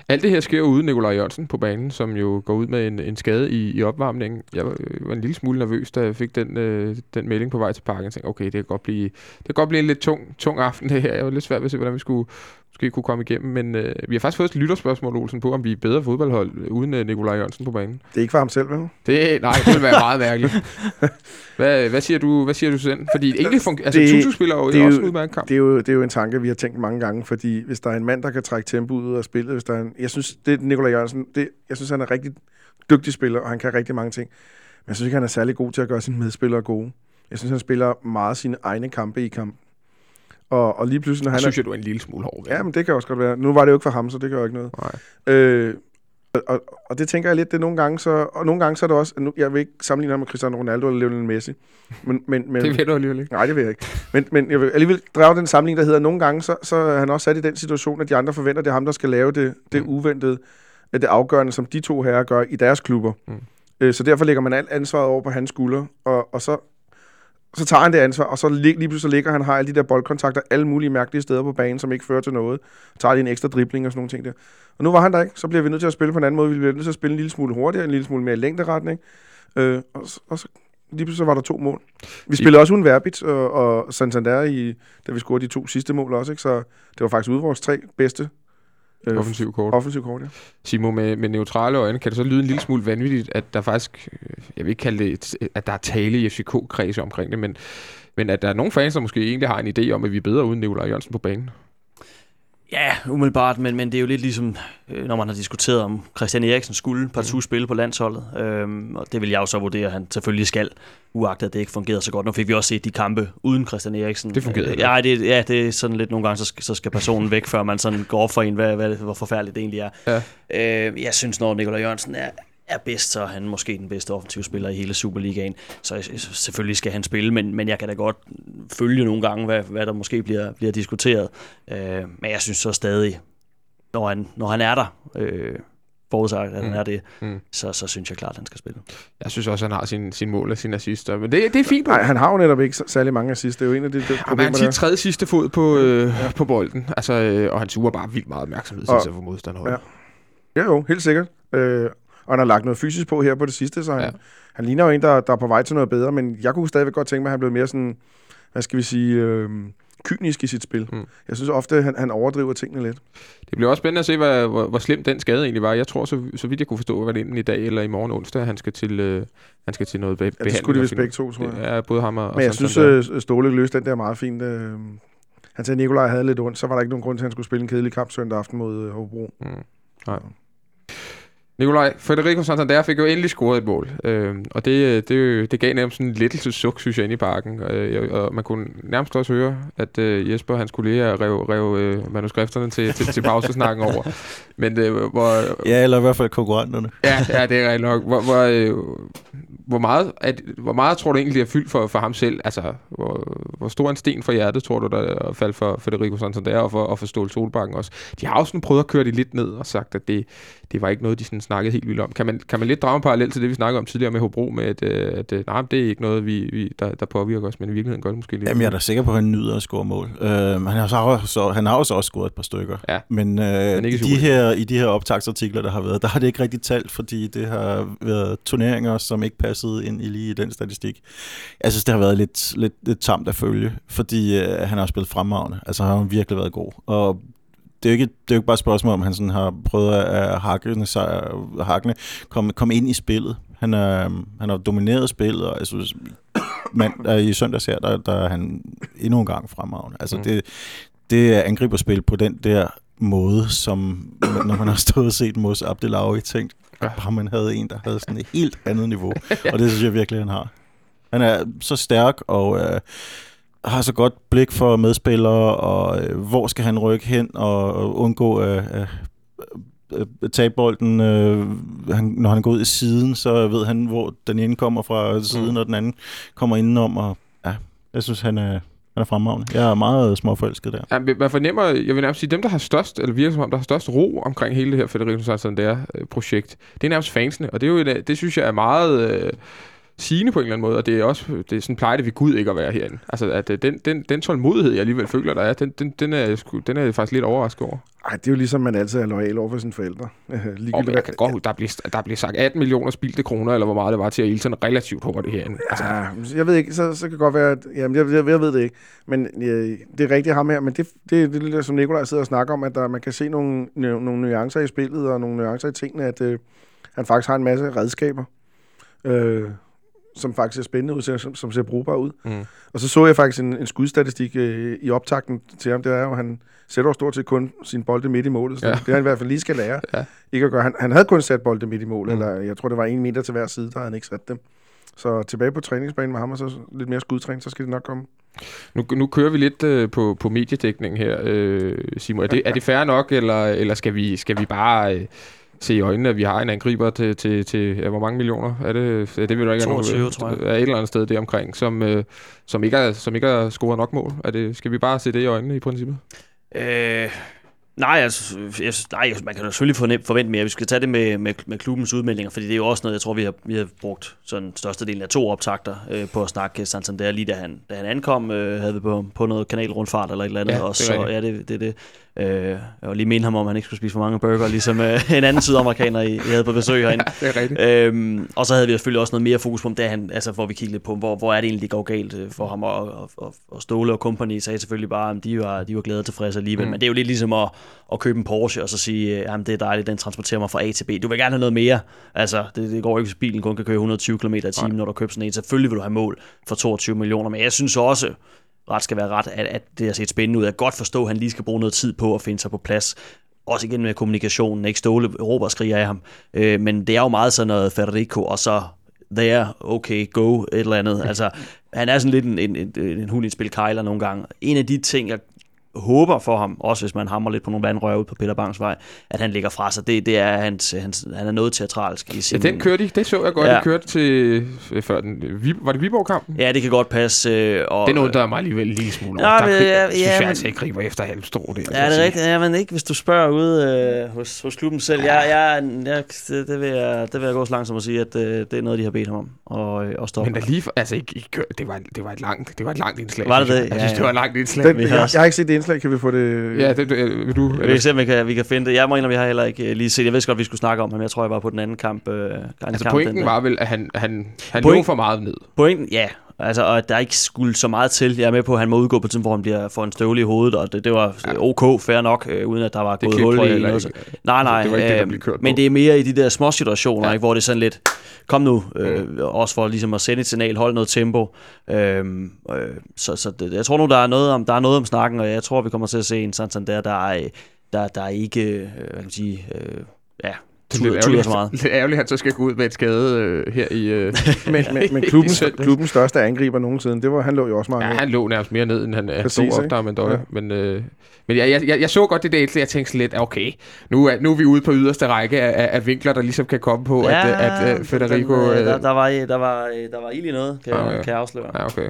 Alt det her sker uden Nikolaj Jørgensen på banen, som jo går ud med en, en skade i, i opvarmningen. Jeg var, øh, var en lille smule nervøs, da jeg fik den, øh, den melding på vej til parken. Jeg tænkte, okay, det kan godt blive, det kan godt blive en lidt tung, tung aften det her. Jeg var lidt svært ved at se, hvordan vi skulle måske kunne komme igennem. Men øh, vi har faktisk fået et lytterspørgsmål, Olsen, på, om vi er bedre fodboldhold øh, uden øh, Nikolaj Jørgensen på banen. Det er ikke for ham selv, vel? Det, nej, det vil være meget mærkeligt. Hvad, hvad, siger du, hvad siger du selv? Fordi egentlig fungerer... Altså, Tutu spiller jo det er også jo- en udmærket kamp. Det er, jo, det er jo en tanke, vi har tænkt mange gange, fordi hvis der er en mand, der kan trække tempoet ud af spillet, hvis der er en, jeg synes, det er Nikolaj Jørgensen, det, jeg synes, han er rigtig dygtig spiller, og han kan rigtig mange ting. Men jeg synes ikke, han er særlig god til at gøre sine medspillere gode. Jeg synes, han spiller meget sine egne kampe i kamp. Og, og lige pludselig, når han synes er... jeg, du er en lille smule hård. Ja, men det kan også godt være. Nu var det jo ikke for ham, så det gør jo ikke noget. Nej. Øh, og, og, og det tænker jeg lidt, det er nogle gange så... Og nogle gange så er det også... Nu, jeg vil ikke sammenligne ham med Cristiano Ronaldo eller Lionel Messi. Men, men, men, Det ved du alligevel ikke. Nej, det vil jeg ikke. Men, men jeg vil alligevel drage den sammenligning, der hedder, nogle gange, så, så er han også sat i den situation, at de andre forventer, at det er ham, der skal lave det, det Mm. uventede, det afgørende, som de to herrer gør i deres klubber. Mm. Øh, Så derfor lægger man alt ansvaret over på hans skulder, og, og så, så tager han det ansvar, og så lige, lige pludselig så ligger han, har alle de der boldkontakter alle mulige mærkelige steder på banen, som ikke fører til noget. Tager lige en ekstra dribling og sådan nogle ting der. Og nu var han der ikke, så bliver vi nødt til at spille på en anden måde. Vi bliver nødt til at spille en lille smule hurtigere, en lille smule mere i længderetning. Øh, og, så- og så lige pludselig så var der to mål. Vi spillede også uden Verbit og, og Santander, i, da vi scorede de to sidste mål også, ikke? så det var faktisk ude vores tre bedste øh, Offensiv kort. offensiv kort. Ja. Simo, med, med neutrale øjne, kan det så lyde en lille smule vanvittigt, at der faktisk, øh, jeg vil ikke kalde det, et, at der er tale i FCK-kredse omkring det, men, men at der er nogle fans, der måske egentlig har en idé om, at vi er bedre uden Nikolaj Jørgensen på banen. Ja, umiddelbart, men, men det er jo lidt ligesom, øh, når man har diskuteret om Christian Eriksen skulle partout spille på landsholdet. Øhm, og det vil jeg jo så vurdere, at han selvfølgelig skal, uagtet at det ikke fungerede så godt. Nu fik vi også set de kampe uden Christian Eriksen. Det fungerede Øh, ja, det, ja, det er sådan lidt nogle gange, så skal, så skal personen væk, før man sådan går op for en, hvad, hvad, hvor forfærdeligt det egentlig er. Ja. Øh, jeg synes, når Nikolaj Jørgensen er, er bedst, så er han måske den bedste offensive spiller i hele Superligaen. Så øh, selvfølgelig skal han spille, men, men jeg kan da godt følge nogle gange, hvad, hvad der måske bliver, bliver diskuteret. Øh, men jeg synes så stadig, når han, når han er der, øh, forudsagt, at han Mm. er det, Mm. så, så synes jeg klart, at han skal spille. Jeg synes også, han har sin, sin mål og sine assister. Men det, det er fint. Nej, han har jo netop ikke så- særlig mange assist. Det er jo en af de, de Jamen, problemer, han der sin er. tredje sidste fod på, øh, ja. på bolden. Altså, øh, og han suger bare vildt meget opmærksomhed til Og- sig for modstanderen. Ja. Ja, jo, helt sikkert. Øh, og han har lagt noget fysisk på her på det sidste, så han, Ja. han ligner jo en, der, der er på vej til noget bedre, men jeg kunne stadigvæk godt tænke mig, at han blev mere sådan, hvad skal vi sige, øh, kynisk i sit spil. Mm. Jeg synes ofte, at han, han overdriver tingene lidt. Det bliver også spændende at se, hvad, hvor, hvor slem den skade egentlig var. Jeg tror, så, så vidt jeg kunne forstå, var det enten i dag eller i morgen onsdag, han skal til, øh, han skal til noget be- Ja, behandling. det skulle de vist begge to, tror jeg. Det er både ham og, Men jeg synes, Santander. øh, Ståle løste den der meget fint. Øh, han sagde, at Nikolaj havde lidt ondt, så var der ikke nogen grund til, at han skulle spille en kedelig kamp søndag aften mod øh, Hobro. Mm. Nej. Nikolaj, Federico Santander fik jo endelig scoret et mål, øh, og det, øh, det, det gav nærmest sådan en lettelsesuk, synes jeg, inde i parken. Øh, og man kunne nærmest også høre, at øh, Jesper, han skulle lige have rev, rev øh, manuskripterne til, til, til pausesnakken over. Men øh, hvor, Ja, eller i hvert fald konkurrenterne. Ja, ja, det er rigtigt nok. Hvor, hvor, øh, hvor, meget, at, hvor meget tror du egentlig, er fyldt for, for ham selv? Altså, hvor, hvor stor en sten for hjertet tror du, der er faldt for Federico Santander og for, og for Ståle Solbakken også? De har også sådan prøvet at køre det lidt ned og sagt, at det, det var ikke noget, de sådan snakkede helt vildt om. Kan man, kan man lidt drage en parallel til det, vi snakkede om tidligere med Hobro, med at, øh, at øh, nej, det er ikke noget, vi, vi, der, der påvirker os, men i virkeligheden gør det måske lidt. Jamen, jeg er da sikker på, at han nyder at score mål. Uh, han, har så, han har også, også scoret et par stykker. Ja. Men, uh, ikke i, de her, i de her optagsartikler, der har været, der har det ikke rigtig talt, fordi det har været turneringer, som ikke passede ind i lige i den statistik. Jeg synes, det har været lidt, lidt, lidt tamt at følge, fordi uh, han har spillet fremragende. Altså, han har virkelig været god. Og det er jo ikke, det er jo ikke bare et spørgsmål, om han sådan har prøvet at hakkene, sig, hakkene komme, komme ind i spillet. Han, er, han har domineret spillet, og jeg synes, man, øh, i søndags her, der, der er han endnu en gang fremragende. Altså, mm. det, det er angriberspil på den der måde, som når man har stået og set Mos Abdelawi, tænkt, Bare man havde en, der havde sådan et helt andet niveau. Og det synes jeg virkelig, han har. Han er så stærk og øh, har så godt blik for medspillere, og øh, hvor skal han rykke hen og, og undgå at øh, øh, øh, tabe bolden. Øh, han, når han går ud i siden, så ved han, hvor den ene kommer fra siden, Mm. og den anden kommer indenom. Og, ja, jeg synes, han er, han er fremragende. Jeg er meget småforelsket der. Ja, man fornemmer, jeg vil nærmest sige, dem, der har størst, eller virker som om, der har størst ro omkring hele det her Federico Santander-projekt, øh, det er nærmest fansene, og det, er jo det synes jeg er meget øh, sigende på en eller anden måde, og det er også, det er sådan plejer det ved Gud ikke at være herinde. Altså, at øh, den, den, den tålmodighed, jeg alligevel føler, der er, den, den, den, er, sgu- den er jeg faktisk lidt overrasket over. Ej, det er jo ligesom, man altid er lojal over for sine forældre. Ligegyldigt jeg kan godt huske, der bliver, der bliver sagt 18 millioner spildte kroner, eller hvor meget det var til at Ilton relativt hurtigt herinde. Altså, Ja, jeg ved ikke, så, så kan det godt være, at jamen, jeg, jeg, jeg ved det ikke. Men øh, det er rigtigt ham her, men det, det, det er det, som Nikolaj sidder og snakker om, at der, man kan se nogle, nogle nuancer i spillet, og nogle nuancer i tingene, at øh, han faktisk har en masse redskaber, øh, som faktisk er spændende ud, som, som ser brugbare ud. Mm. Og så så jeg faktisk en, en skudstatistik øh, i optakten til ham, det er jo, at han sætter jo stort set kun sin bolde midt i målet, så Ja. det er han i hvert fald lige skal lære. Ja. Ikke at gøre. Han, han havde kun sat bolde midt i målet, Mm. eller jeg tror, det var en meter til hver side, der havde han ikke sat dem. Så tilbage på træningsbanen med ham, og så lidt mere skudtræning, så skal det nok komme. Nu, nu kører vi lidt øh, på, på mediedækningen her, øh, Simon. Er det, er det fair nok, eller, eller skal, vi, skal vi bare øh, se i øjnene, at vi har en angriber til, til, til ja, hvor mange millioner? Er det, ja, det vil du ikke have 22, nogen- tror jeg. Er et eller andet sted deromkring, som, øh, som, ikke er, som ikke har scoret nok mål? Er det, skal vi bare se det i øjnene i princippet? Øh, nej, altså, jeg, nej, man kan jo selvfølgelig forvente mere. Vi skal tage det med, med, med klubbens udmeldinger, fordi det er jo også noget, jeg tror, vi har, vi har brugt sådan størstedelen af to optakter øh, på at snakke Santander, lige da han, da han ankom, øh, havde vi på, på noget kanalrundfart eller et eller andet. Ja, det og så, ja, det, det det. Øh, jeg lige minde ham om, at han ikke skulle spise for mange burger, ligesom øh, en anden sydamerikaner, I, I havde på besøg herinde. Det er rigtigt. Øhm, og så havde vi selvfølgelig også noget mere fokus på, om det han, altså, hvor vi kiggede lidt på, hvor, hvor er det egentlig, det går galt øh, for ham, og, og, og, og Ståle og company sagde selvfølgelig bare, at de var, de var glade og tilfredse alligevel, mm. men det er jo lidt ligesom at, at købe en Porsche, og så sige, øh, jamen det er dejligt, den transporterer mig fra A til B. Du vil gerne have noget mere. Altså, det, det går ikke, hvis bilen kun kan køre 120 km i timen, når du køber sådan en. Selvfølgelig vil du have mål for 22 millioner, men jeg synes også, ret skal være ret, at, at det har set spændende ud. Jeg kan godt forstå, at han lige skal bruge noget tid på at finde sig på plads. Også igen med kommunikationen, ikke ståle, råber og skriger af ham. Øh, men det er jo meget sådan noget Federico, og så there, okay, go, et eller andet. Altså, han er sådan lidt en, en, en, en hund i et spil kejler nogle gange. En af de ting, jeg håber for ham, også hvis man hammer lidt på nogle vandrør ud på Peter Bangs vej, at han ligger fra sig. Det, det er hans, hans, han er noget teatralsk i Ja, sin... den kørte de. Det så jeg godt, Ja. ja. de kørte til... øh, Før den, var det Viborg-kampen? Ja, det kan godt passe. Øh, og, Den undrede mig alligevel en lille smule Nå, over. Der men, krig- ja, synes ja, jeg men- altså ikke griber efter halvstrå. Det, Ja, det er rigtigt. Ja, men ikke hvis du spørger ude øh, hos, hos klubben selv. Jeg, jeg, jeg, det, det, vil jeg, det vil jeg gå så langt som at sige, at øh, det er noget, de har bedt ham om at, øh, at stoppe. Men der lige, altså, I, I, kør- det, var, det, var et langt, det var et langt indslag. Var det det? Jeg, jeg Ja, synes, det ja. var et langt indslag. Den, jeg, jeg har ikke set det indslag. Kan vi få det? Ja, det, det, vil du? Vi kan se, om vi kan, vi kan finde det. Jeg må indrømme, jeg har heller ikke øh, lige set. Jeg vidste godt, vi skulle snakke om ham. Jeg tror, jeg var på den anden kamp. Øh, anden altså, kamp pointen var vel, at han, han, han Point- lå for meget ned. Pointen, ja. Altså, og at der ikke skulle så meget til. Jeg er med på, at han må udgå på tidspunkt, hvor han bliver for en støvle i hovedet, og det, det var ok, fair nok, øh, uden at der var Det gået hul i noget. Nej, nej, Altså, det var ikke det, der øh, men på. det er mere i de der små situationer, Ja. ja. ikke, hvor det er sådan lidt, kom nu, øh, også for ligesom at sende et signal, hold noget tempo. Øhm, øh, så så det, jeg tror nu, der er, noget om, der er noget om snakken, og jeg tror, vi kommer til at se en Santander, der er, der, der er ikke, øh, hvad kan man sige, øh, ja, Det er lidt ærgerligt, så meget. lidt ærgerligt, at han så skal gå ud med et skade øh, her i... Øh, Men, men, men klubbens, klubbens største angriber nogensinde, det var, han lå jo også meget Ja, ned. han lå nærmest mere ned, end han, han Præcis, stod op der med Døje. Ja. Men, øh, men jeg, jeg, jeg, jeg så godt det der jeg tænkte lidt, okay, nu er, nu er vi ude på yderste række af, af, vinkler, der ligesom kan komme på, at, at, at, Federico... den, øh, øh, der, der, var, der, var, der var ild i noget, kan, Ja, ja, ja. kan jeg afsløre. Ja, okay.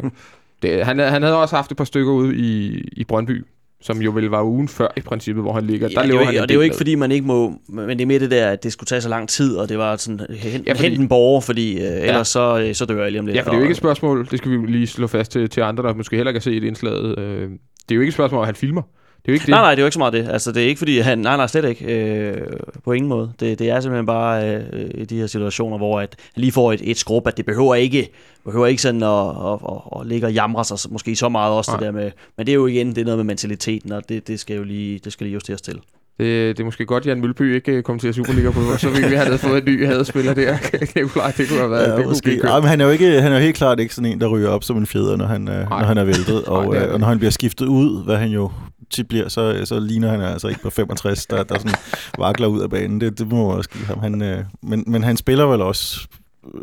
Det, han, han havde også haft et par stykker ude i, i Brøndby, som jo vel var ugen før i princippet, hvor han ligger. Ja, der det er lever jo, han og det er jo ikke, fordi man ikke må... Men det er mere det der, at det skulle tage så lang tid, og det var sådan... Hent, Ja, ja, fordi- hent en borger, fordi øh, ellers så, øh, så dør jeg lige om lidt. Ja, for det er jo ikke et spørgsmål, det skal vi lige slå fast til, til andre, der måske heller ikke har set indslaget. Øh, det er jo ikke et spørgsmål, at han filmer. Det er jo ikke det. Nej, nej, det er jo ikke så meget det. Altså, det er ikke fordi, han... Nej, nej, slet ikke. Øh, på ingen måde. Det, det er simpelthen bare øh, i de her situationer, hvor at han lige får et, et skrub, at det behøver ikke, behøver ikke sådan at, at, at, at ligge og jamre sig måske så meget også, det Nej. der med... Men det er jo igen, det er noget med mentaliteten, og det, det skal jo lige, det skal lige justeres til. Det, det er måske godt, Jan Mølby ikke øh, kom til at Superliga på, så ville vi have fået en ny hadespiller der. Nikolaj, det kunne have været, Ja, det kunne måske. Ej, men han er jo ikke, han er jo helt klart ikke sådan en, der ryger op som en fjeder, når han, øh, når han er væltet. Og, Nej, det er øh, og når han bliver skiftet ud, hvad han jo tit bliver, så, så ligner han altså ikke på 65, der, der sådan vakler ud af banen. Det, det må man også give ham. Han, øh, men, men han spiller vel også øh,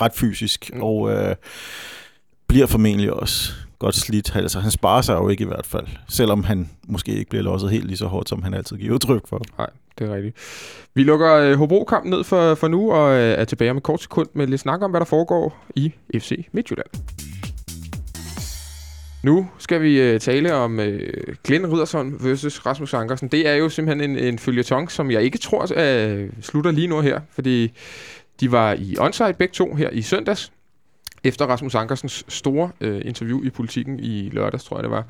ret fysisk, Mm. og øh, bliver formentlig også godt slidt. Altså, han sparer sig jo ikke i hvert fald, selvom han måske ikke bliver losset helt lige så hårdt, som han altid giver udtryk for. Nej, det er rigtigt. Vi lukker øh, Hobro-kampen ned for, for nu, og øh, er tilbage om et kort sekund med lidt snak om, hvad der foregår i FC Midtjylland. Nu skal vi øh, tale om øh, Glenn Riddersson versus Rasmus Ankersen. Det er jo simpelthen en, en følgetong, som jeg ikke tror øh, slutter lige nu her, fordi de var i onsite begge to her i søndags, efter Rasmus Ankersens store øh, interview i politikken i lørdags, tror jeg det var.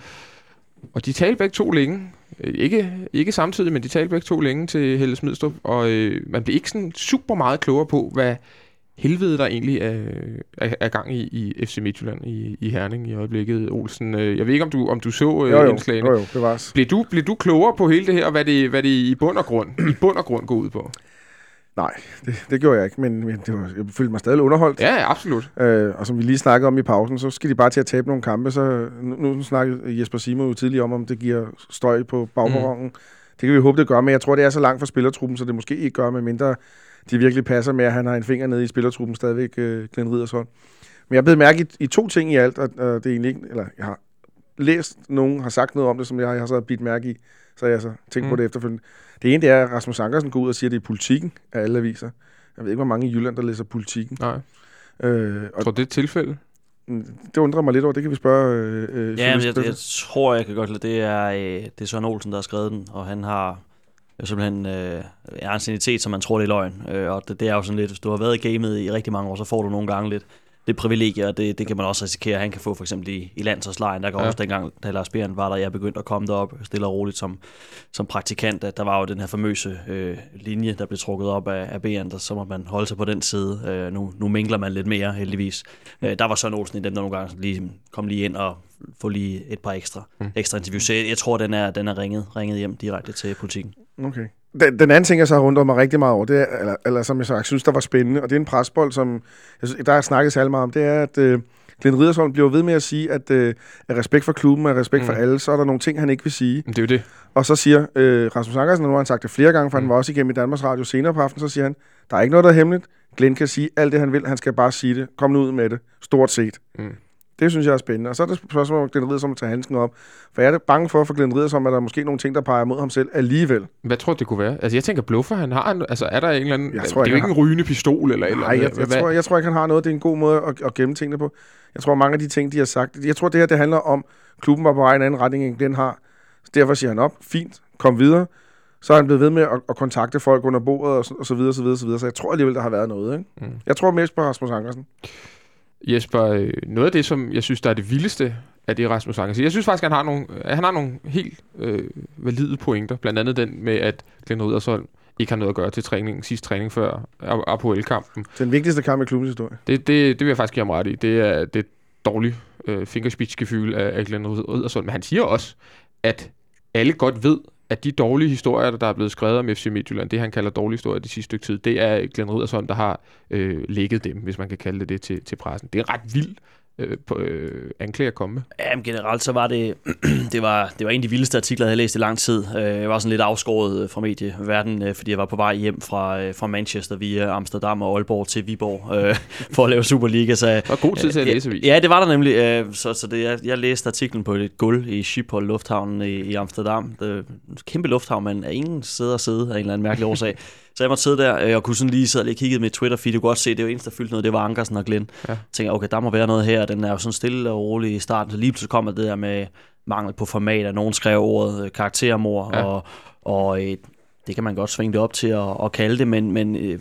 Og de talte begge to længe. Øh, ikke, ikke samtidig, men de talte begge to længe til Helle Smidstrup, og øh, man blev ikke sådan super meget klogere på, hvad helvede der egentlig er, er, er gang i, i FC Midtjylland i, i Herning i øjeblikket, Olsen. Øh, Jeg ved ikke, om du, om du så øh, Jo, jo, indslagene. jo, jo, det var Blev du, blev du klogere på hele det her, og hvad det, hvad det i bund og grund, i bund og grund går ud på? Nej, det, det gjorde jeg ikke, men, men det var, jeg følte mig stadig underholdt. Ja, ja, absolut. Øh, og som vi lige snakkede om i pausen, så skal de bare til at tabe nogle kampe. Så nu, nu snakkede Jesper Simon jo tidligere om, om det giver støj på bagperronen. Mm. Det kan vi håbe, det gør, men jeg tror, det er så langt fra spillertruppen, så det måske ikke gør, med mindre de virkelig passer med, at han har en finger nede i spillertruppen stadigvæk, øh, Glenn Riddersson. Men jeg blev mærke i, i to ting i alt, og, og det er egentlig ikke, eller jeg har læst, nogen har sagt noget om det, som jeg, jeg har så bidt mærke i, så jeg så tænkt mm. på Mm. det efterfølgende. Det ene det er, at Rasmus Ankersen går ud og siger, at det er politikken af alle aviser. Jeg ved ikke, hvor mange i Jylland, der læser politikken. Nej, Øh, jeg og tror, det er et tilfælde. det undrer mig lidt over. Det kan vi spørge øh, øh, Ja, men jeg, jeg Steffen. tror, jeg kan godt lide, det er, øh, det er Søren Olsen, der har skrevet den, og han har jo simpelthen øh, er en sanitet, som man tror, det er løgn. Øh, og det, det, er jo sådan lidt, hvis du har været i gamet i rigtig mange år, så får du nogle gange lidt det privilegie, og det, det kan man også risikere, at han kan få for eksempel i, i landsholdslejen. Der kan Ja. også dengang, da Lars Bjørn var der, jeg begyndte at komme derop stille og roligt som, som praktikant, at der var jo den her famøse øh, linje, der blev trukket op af, af Bjørn, der så må man holde sig på den side. Øh, nu, nu mingler man lidt mere, heldigvis. Øh, der var Søren Olsen i dem, der nogle gange lige kom lige ind og få lige et par ekstra, Mm. mm. ekstra interviews. Så jeg, jeg tror, den er, den er ringet, ringet hjem direkte til politikken. Okay. Den, den anden ting, jeg så har rundt mig rigtig meget over, det er, eller, eller som jeg sagt, synes, der var spændende, og det er en presbold, som jeg der er snakket særlig meget om, det er, at øh, Glenn Riddersholm bliver ved med at sige, at øh, af respekt for klubben, af respekt mm. for alle, så er der nogle ting, han ikke vil sige. Men det er jo det. Og så siger øh, Rasmus Ankersen, og nu har han sagt det flere gange, for mm. han var også igennem i Danmarks Radio senere på aftenen, så siger han, der er ikke noget, der er hemmeligt. Glenn kan sige alt det, han vil, han skal bare sige det. Kom nu ud med det. Stort set. Mm. Det synes jeg er spændende. Og så er det spørgsmål om Glenn Riddersholm tager handsken op. For jeg er bange for, for Glenn Riddersholm, at der er måske nogle ting, der peger mod ham selv alligevel. Hvad tror du, det kunne være? Altså, jeg tænker, bluffer han har en, Altså, er der en eller anden... Jeg tror det er jo ikke, ikke en rygende pistol eller eller Nej, andet. jeg, jeg, tror, jeg tror ikke, han har noget. Det er en god måde at, at gemme tingene på. Jeg tror, mange af de ting, de har sagt... Jeg tror, det her det handler om, klubben var på vej en anden retning, end Glenn har. Så derfor siger han op. Fint. Kom videre. Så er han blevet ved med at, at kontakte folk under bordet, og og så videre, så videre, så videre. Så jeg tror alligevel, der har været noget. Ikke? Mm. Jeg tror mest på Rasmus Ankersen. Jesper, øh, noget af det, som jeg synes, der er det vildeste af det, Rasmus Anker siger. Jeg synes faktisk, han har nogle, øh, han har nogle helt øh, valide pointer. Blandt andet den med, at Glenn Riddersholm ikke har noget at gøre til træningen, sidste træning før Apoel-kampen. Den vigtigste kamp i klubbens historie. Det, det, det vil jeg faktisk give ham ret i. Det er det er dårligt øh, fingerspidsgefühl af, af Glenn Riddersholm. Men han siger også, at alle godt ved, at de dårlige historier, der er blevet skrevet om FC Midtjylland, det han kalder dårlige historier de sidste stykke tid, det er Glenn Riddersholm, der har øh, lægget dem, hvis man kan kalde det det til, til pressen. Det er ret vildt øh, på, øh, anklage at komme med. Ja, men generelt så var det, det var, det var en af de vildeste artikler, jeg havde læst i lang tid. Øh, Jeg var sådan lidt afskåret øh, fra medieverdenen, øh, fordi jeg var på vej hjem fra, fra Manchester via Amsterdam og Aalborg til Viborg øh, for at lave Superliga. Så, Der var god tid til at læse avis. Ja, det var der nemlig. øh, Så, så det, jeg, jeg læste artiklen på et gulv i Schiphol Lufthavnen i, i Amsterdam. Det kæmpe lufthavn, men er ingen steder at sidde af en eller anden mærkelig årsag. Så jeg måtte sidde der øh, og kunne sådan lige sidde og lige kigge med Twitter feed. Du kunne godt se, det var eneste, der fyldte noget, det var Ankersen og Glenn. Ja. Tænker, okay, der må være noget her. Den er jo sådan stille og rolig i starten. Så lige pludselig kommer det der med mangel på format, og nogen skrev ordet øh, karaktermor, Ja. og, og øh, det kan man godt svinge det op til at, at kalde det, men, men øh,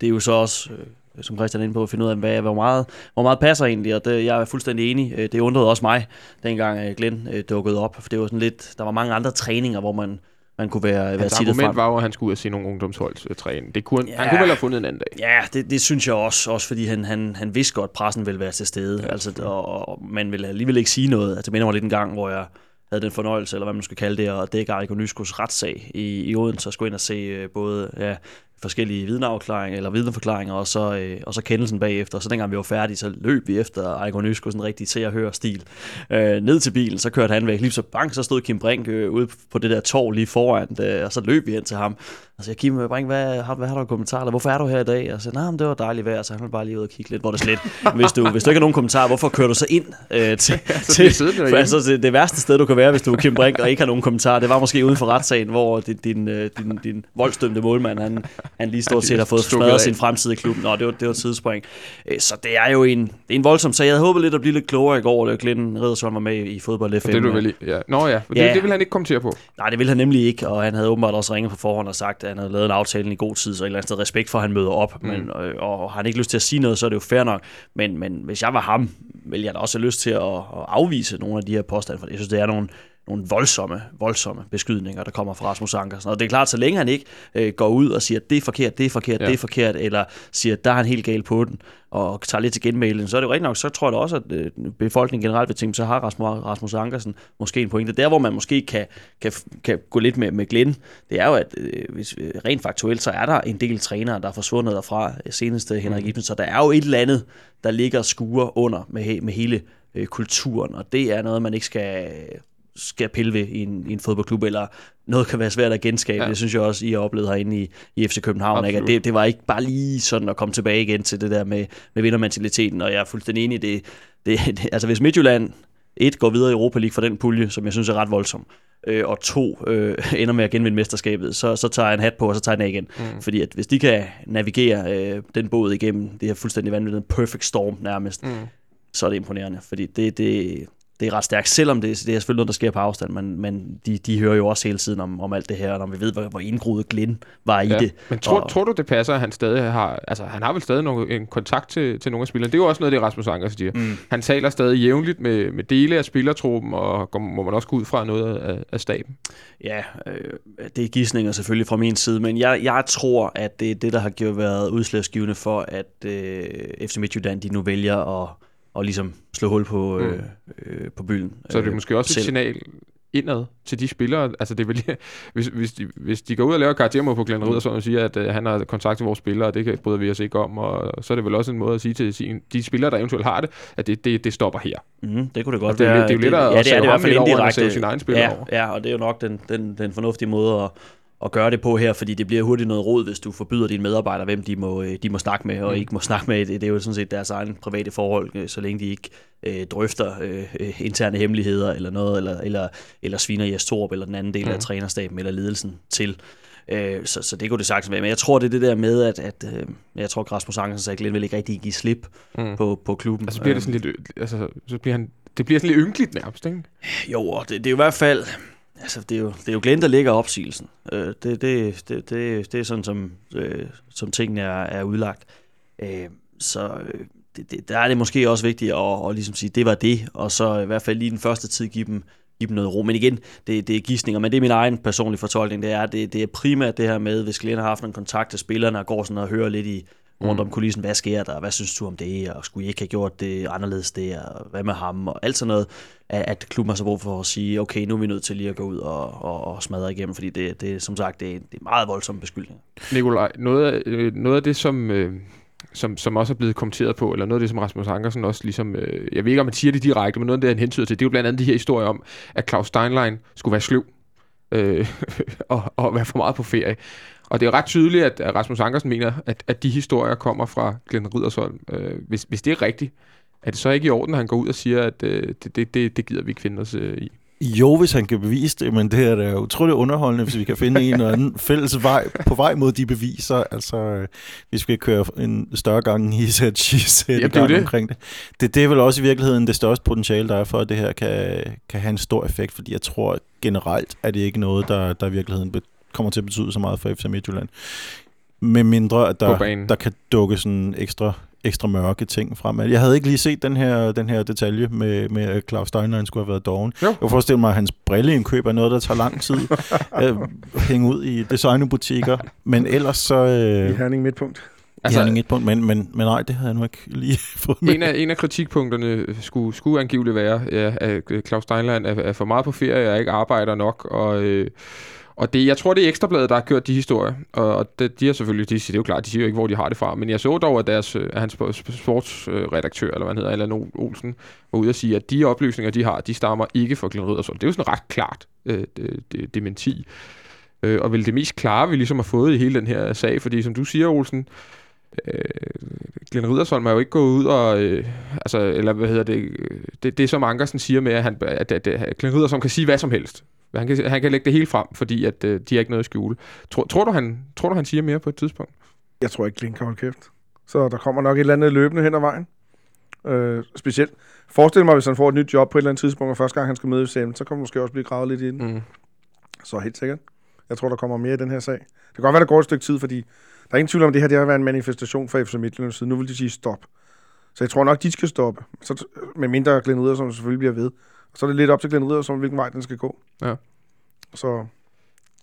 det er jo så også, øh, som Christian er inde på, at finde ud af, hvad, hvor, meget, hvor meget passer egentlig, og det, jeg er fuldstændig enig. Det undrede også mig, dengang Glenn dukkede op, for det var sådan lidt, der var mange andre træninger, hvor man, man kunne være, være Hans sittet argument frem. var jo, at han skulle ud og se nogle ungdomsholdstræning. Det kunne, ja. Han kunne vel have fundet en anden dag. Ja, det, det synes jeg også, også fordi han, han, han vidste godt, at pressen ville være til stede, ja, altså, og, og man ville alligevel ikke sige noget. Altså, det minder mig lidt en gang, hvor jeg havde den fornøjelse, eller hvad man skal kalde det, at dække Ariko Nyskos retssag i, i Odense, og skulle ind og se øh, både ja, forskellige vidneafklaringer, eller vidneforklaringer, og så, øh, og så kendelsen bagefter. Så dengang vi var færdige, så løb vi efter Ariko Nysko, sådan rigtig se og høre stil. Øh, ned til bilen, så kørte han væk. Lige så bang, så stod Kim Brink øh, ude på det der torv lige foran, øh, og så løb vi hen til ham. Og så jeg, Kim Brink, hvad, har, hvad har du kommentarer? Eller, hvorfor er du her i dag? Og så nej, men det var dejligt vejr, så han ville bare lige ud og kigge lidt, hvor det slet. hvis, du, hvis du ikke har nogen kommentarer, hvorfor kører du så ind øh, til, siddende for, altså, det, det, værste sted, du kan være, hvis du er Kim Brink og ikke har nogen kommentarer, det var måske uden for retssagen, hvor din, din, øh, din, din voldsdømte målmand, han, han lige stort set har fået smadret sin fremtid i klubben. Nå, det var, det var et tidspunkt. Øh, Så det er jo en, det er en voldsom sag. Jeg havde håbet lidt at blive lidt klogere i går, da Glenn Riddersholm var med i fodbold FM. Og det er du vel i- ja. Nå ja, det, Ja. det vil han ikke kommentere på. Nej, det ville han nemlig ikke, og han havde åbenbart også ringet på forhånd og sagt, at han havde lavet en aftale i god tid, så et eller andet sted respekt for, at han møder op. Mm. Men, øh, og har han ikke lyst til at sige noget, så er det jo fair nok. Men, men hvis jeg var ham, ville jeg da også have lyst til at, at afvise nogle af de her påstande, for jeg synes, det er nogle, nogle voldsomme, voldsomme beskydninger, der kommer fra Rasmus Ankersen. Og det er klart, så længe han ikke øh, går ud og siger, at det er forkert, det er forkert, Ja. det er forkert, eller siger, at der er han helt gal på den, og tager lidt til genmælen, så er det jo rigtigt nok, så tror jeg da også, at øh, befolkningen generelt vil tænke, så har Rasmus, Rasmus Ankersen måske en pointe. Der, hvor man måske kan, kan, kan gå lidt med, med Glenn, det er jo, at øh, hvis, øh, rent faktuelt, så er der en del trænere, der er forsvundet derfra, øh, senest øh, Henrik Ibsen, så der er jo et eller andet, der ligger skure under med, med hele øh, kulturen, og det er noget, man ikke skal skal pille ved i en, i en fodboldklub, eller noget kan være svært at genskabe. Ja. Det synes jeg også, I har oplevet herinde i, i FC København. Ikke? At det, det var ikke bare lige sådan at komme tilbage igen til det der med, med vindermentaliteten, og jeg er fuldstændig enig i det. det, det altså hvis Midtjylland et går videre i Europa League for den pulje, som jeg synes er ret voldsom, øh, og to øh, ender med at genvinde mesterskabet, så, så tager jeg en hat på, og så tager jeg den af igen. Mm. Fordi at hvis de kan navigere øh, den båd igennem det her fuldstændig vanvittige perfect storm nærmest, Mm. så er det imponerende. Fordi det, det, det er ret stærkt, selvom det, det er selvfølgelig noget, der sker på afstand, men, men de, de hører jo også hele tiden om, om alt det her, og når vi ved, hvor, hvor indgroet Glenn var i Ja. det. Men tror, Og- tror du, det passer, at han stadig har... Altså, han har vel stadig nogle, en kontakt til, til nogle af spillerne. Det er jo også noget, det Rasmus Anker siger. Mm. Han taler stadig jævnligt med, med dele af spillertruppen, og går, må man også gå ud fra noget af, af staben. Ja, øh, det er gissninger selvfølgelig fra min side, men jeg, jeg tror, at det er det, der har gjort været udslagsgivende for, at øh, FC Midtjylland de nu vælger at, at ligesom slå hul på, øh, øh, på byen. Så er det måske også et selv. signal indad til de spillere. Altså, det vel, hvis, hvis, de, hvis de går ud og laver karaktermål på Glenn Riddersson og siger, at øh, han har kontakt til vores spillere, og det kan, bryder vi os ikke om, og så er det vel også en måde at sige til sin, de spillere, der eventuelt har det, at det, det, det stopper her. Mm, det kunne det godt Og det er være. lidt- det er jo lidt at- ja, det er det i hvert fald lidt over, end at indirekte. sine egne spillere ja, over. Ja, og det er jo nok den, den, den fornuftige måde at, at gøre det på her, fordi det bliver hurtigt noget råd, hvis du forbyder dine medarbejdere, hvem de må, øh, de må snakke med og Mm. ikke må snakke med. Det, det er jo sådan set deres egen private forhold, øh, så længe de ikke øh, drøfter øh, øh, interne hemmeligheder eller noget, eller, eller, eller sviner Jes Torp eller den anden del mm. af trænerstaben eller ledelsen til. Øh, så, så det kunne det sagtens være. Men jeg tror, det er det der med, at, at øh, jeg tror, Rasmus Ankersen sagde, at Glenn vil ikke rigtig give slip Mm. på, på klubben. Altså, så bliver det sådan lidt... Altså, så bliver han... Det bliver sådan lidt ynkeligt nærmest, ikke? Jo, det, det er i hvert fald... Altså, det er jo, det er jo Glenn, der ligger opsigelsen. Øh, det, det, det, det, det er sådan, som, øh, som tingene er, er udlagt. Øh, så øh, det, det, der er det måske også vigtigt at, at ligesom sige, det var det, og så i hvert fald lige den første tid give dem, give dem noget ro. Men igen, det, det er gissninger, men det er min egen personlige fortolkning, det er, det, det er primært det her med, hvis Glenn har haft en kontakt til spillerne og går sådan og hører lidt i, rundt om kulissen, hvad sker der, hvad synes du om det, og skulle I ikke have gjort det anderledes det, og hvad med ham, og alt sådan noget, at, at klubben har så brug for at sige, okay, nu er vi nødt til lige at gå ud og, og, og smadre igennem, fordi det, det som sagt, det, er- det er meget voldsomme beskyldninger. Nikolaj, noget af, øh, noget af det, som, øh, som, som også er blevet kommenteret på, eller noget af det, som Rasmus Ankersen også ligesom, øh, jeg ved ikke, om han siger det direkte, men noget af det, han hentyder til, det er jo blandt andet de her historier om, at Claus Steinlein skulle være sløv øh, og, og være for meget på ferie. Og det er ret tydeligt, at Rasmus Ankersen mener, at, at de historier kommer fra Glenn Riddersholm. Øh, hvis, hvis det er rigtigt, er det så ikke i orden, at han går ud og siger, at øh, det, det, det, det gider vi ikke finde os øh, i? Jo, hvis han kan bevise det, men det er da utroligt underholdende, hvis vi kan finde en eller anden fælles vej på vej mod de beviser. Altså, øh, vi skal køre en større gang i set, Jamen, Jamen, det det. omkring det. det. Det er vel også i virkeligheden det største potentiale, der er for, at det her kan, kan have en stor effekt, fordi jeg tror generelt, at det ikke noget, der, der i virkeligheden kommer til at betyde så meget for FC Midtjylland. Med mindre, at der, der kan dukke sådan ekstra ekstra mørke ting frem. Jeg havde ikke lige set den her, den her detalje med, med at Claus Steinlein skulle have været doven. Jo. Jeg kan forestille mig, at hans brilleindkøb er noget, der tager lang tid at hænge ud i designbutikker. Men ellers så... I Øh, Herning Midtpunkt. altså, Herning et punkt, men, men, men nej, det havde jeg nu ikke lige fået med. En af, en af kritikpunkterne skulle, skulle angiveligt være, ja, at øh, Claus Steinlein er, er for meget på ferie og ikke arbejder nok. Og, øh, og det, jeg tror, det er Ekstrabladet, der har kørt de historier. Og, og det, de har selvfølgelig, de, det er jo klart, de siger jo ikke, hvor de har det fra. Men jeg så dog, at, deres, øh, at hans sportsredaktør, eller hvad han hedder, Allan Olsen, var ude og sige, at de oplysninger, de har, de stammer ikke fra Glenn Riddersholm. Det er jo sådan ret klart øh, det, det, dementi. Øh, og vel det mest klare, vi ligesom har fået i hele den her sag, fordi som du siger, Olsen, øh, Glenn Riddersholm er jo ikke gået ud og, øh, altså, eller hvad hedder det, det? det, det som Ankersen siger med, at, han, at, at, at Glenn Riddersholm kan sige hvad som helst. Han kan, han kan lægge det hele frem, fordi at, øh, de har ikke noget at skjule. Tror, tror, du, han, tror du, han siger mere på et tidspunkt? Jeg tror ikke, kan holde kæft. Så der kommer nok et eller andet løbende hen ad vejen. Øh, specielt. Forestil mig, hvis han får et nyt job på et eller andet tidspunkt, og første gang han skal møde FCM, så kommer måske også blive gravet lidt i den. Mm. Så helt sikkert. Jeg tror, der kommer mere i den her sag. Det kan godt være, der går et stykke tid, fordi der er ingen tvivl om, at det her det har været en manifestation fra FC Midtjylland side. Nu vil de sige stop. Så jeg tror nok, de skal stoppe. Så, med mindre Glenn Riddersholm selvfølgelig bliver ved. Så er det lidt op til Glenn Riddersholm, hvilken vej den skal gå. Ja. Så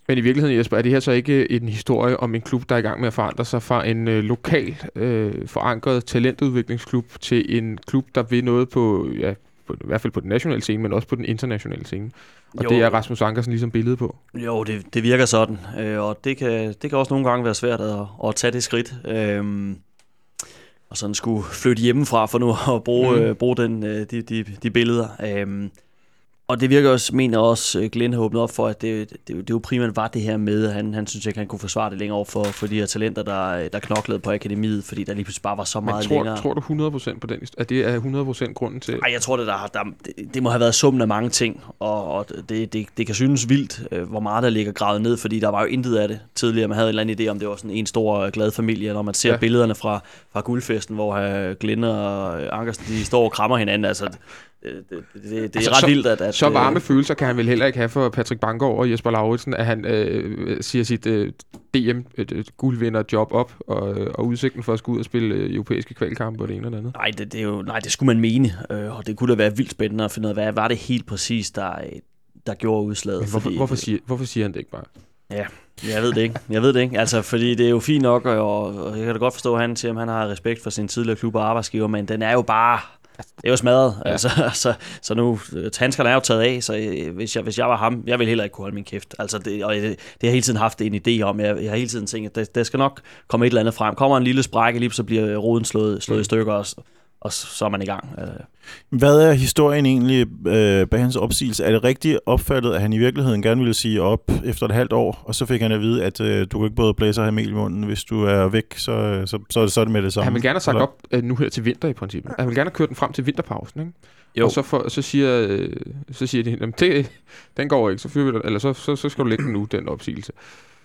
Men i virkeligheden, Jesper, er det her så ikke en historie om en klub, der er i gang med at forandre sig fra en øh, lokal øh, forankret talentudviklingsklub til en klub, der vil noget på, ja, på, i hvert fald på den nationale scene, men også på den internationale scene. Og Jo. det er Rasmus Ankersen ligesom billedet på. Jo, det, det virker sådan, øh, og det kan, det kan også nogle gange være svært at, at tage det skridt. Øh, og sådan skulle flytte hjemmefra for nu at bruge, Mm. mm. øh, bruge den, øh, de, de, de billeder. Øh, og det virker også, mener også, øh, Glenn har åbnet op for, at det, det, det, jo primært var det her med, at han, han synes ikke, han kunne forsvare det længere over for, for de her talenter, der, der knoklede på akademiet, fordi der lige pludselig bare var så Men meget tror, længere. tror du 100% på den? At det er 100% grunden til... Ej, jeg tror, det, der, der, det, det må have været summen af mange ting, og, og det, det, det kan synes vildt, øh, hvor meget der ligger gravet ned, fordi der var jo intet af det tidligere. Man havde en eller anden idé om, det var sådan en stor øh, glad familie, når man ser Ja. billederne fra, fra guldfesten, hvor Glenn og øh, Ankersen, de står og krammer hinanden. Altså, det, det, det, det, det er Altså, ret så- vildt, at... at Så øh, varme følelser kan han vel heller ikke have for Patrick Banggaard og Jesper Lauritsen, at han øh, siger sit øh, DM-guldvinder-job op, og, øh, og udsigten for at skulle ud og spille øh, europæiske kvalkampe og det ene og det andet. Nej, det, det er jo, nej, det skulle man mene, øh, og det kunne da være vildt spændende at finde ud af, hvad var det helt præcis, der, øh, der gjorde udslaget. Men hvorfor, fordi- hvorfor, siger, hvorfor siger han det ikke bare? Jeg ved det ikke. Jeg ved det ikke. Altså, fordi det er jo fint nok, og, og jeg kan da godt forstå, at han siger, at han har respekt for sin tidligere klub og arbejdsgiver, men den er jo bare... Det er jo smadret. Ja. Ja. Altså, så, nu, øh, handskerne er jo taget af, så øh, hvis jeg, hvis jeg var ham, jeg ville heller ikke kunne holde min kæft. Altså, det, og det, det har jeg hele tiden haft en idé om. Jeg, jeg har hele tiden tænkt, at der, der skal nok komme et eller andet frem. Kommer en lille sprække, lige så bliver roden slået, slået Mm. i stykker også. Og så, så er man i gang. Øh, Hvad er historien egentlig øh, bag hans opsigelse? Er det rigtigt opfattet, at han i virkeligheden gerne ville sige op efter et halvt år, og så fik han at vide, at øh, du kan ikke både blæse og have mel i munden, hvis du er væk, så, så, så, så er det med det samme? Han vil gerne have sagt Eller- op øh, nu her til vinter i princippet. Han vil gerne have kørt den frem til vinterpausen, ikke? Jo. Og så, for, så, siger, øh, så siger de, "Jamen, det, den går ikke, så fyrer vi den, eller så, så, så skal du lægge den nu, den opsigelse.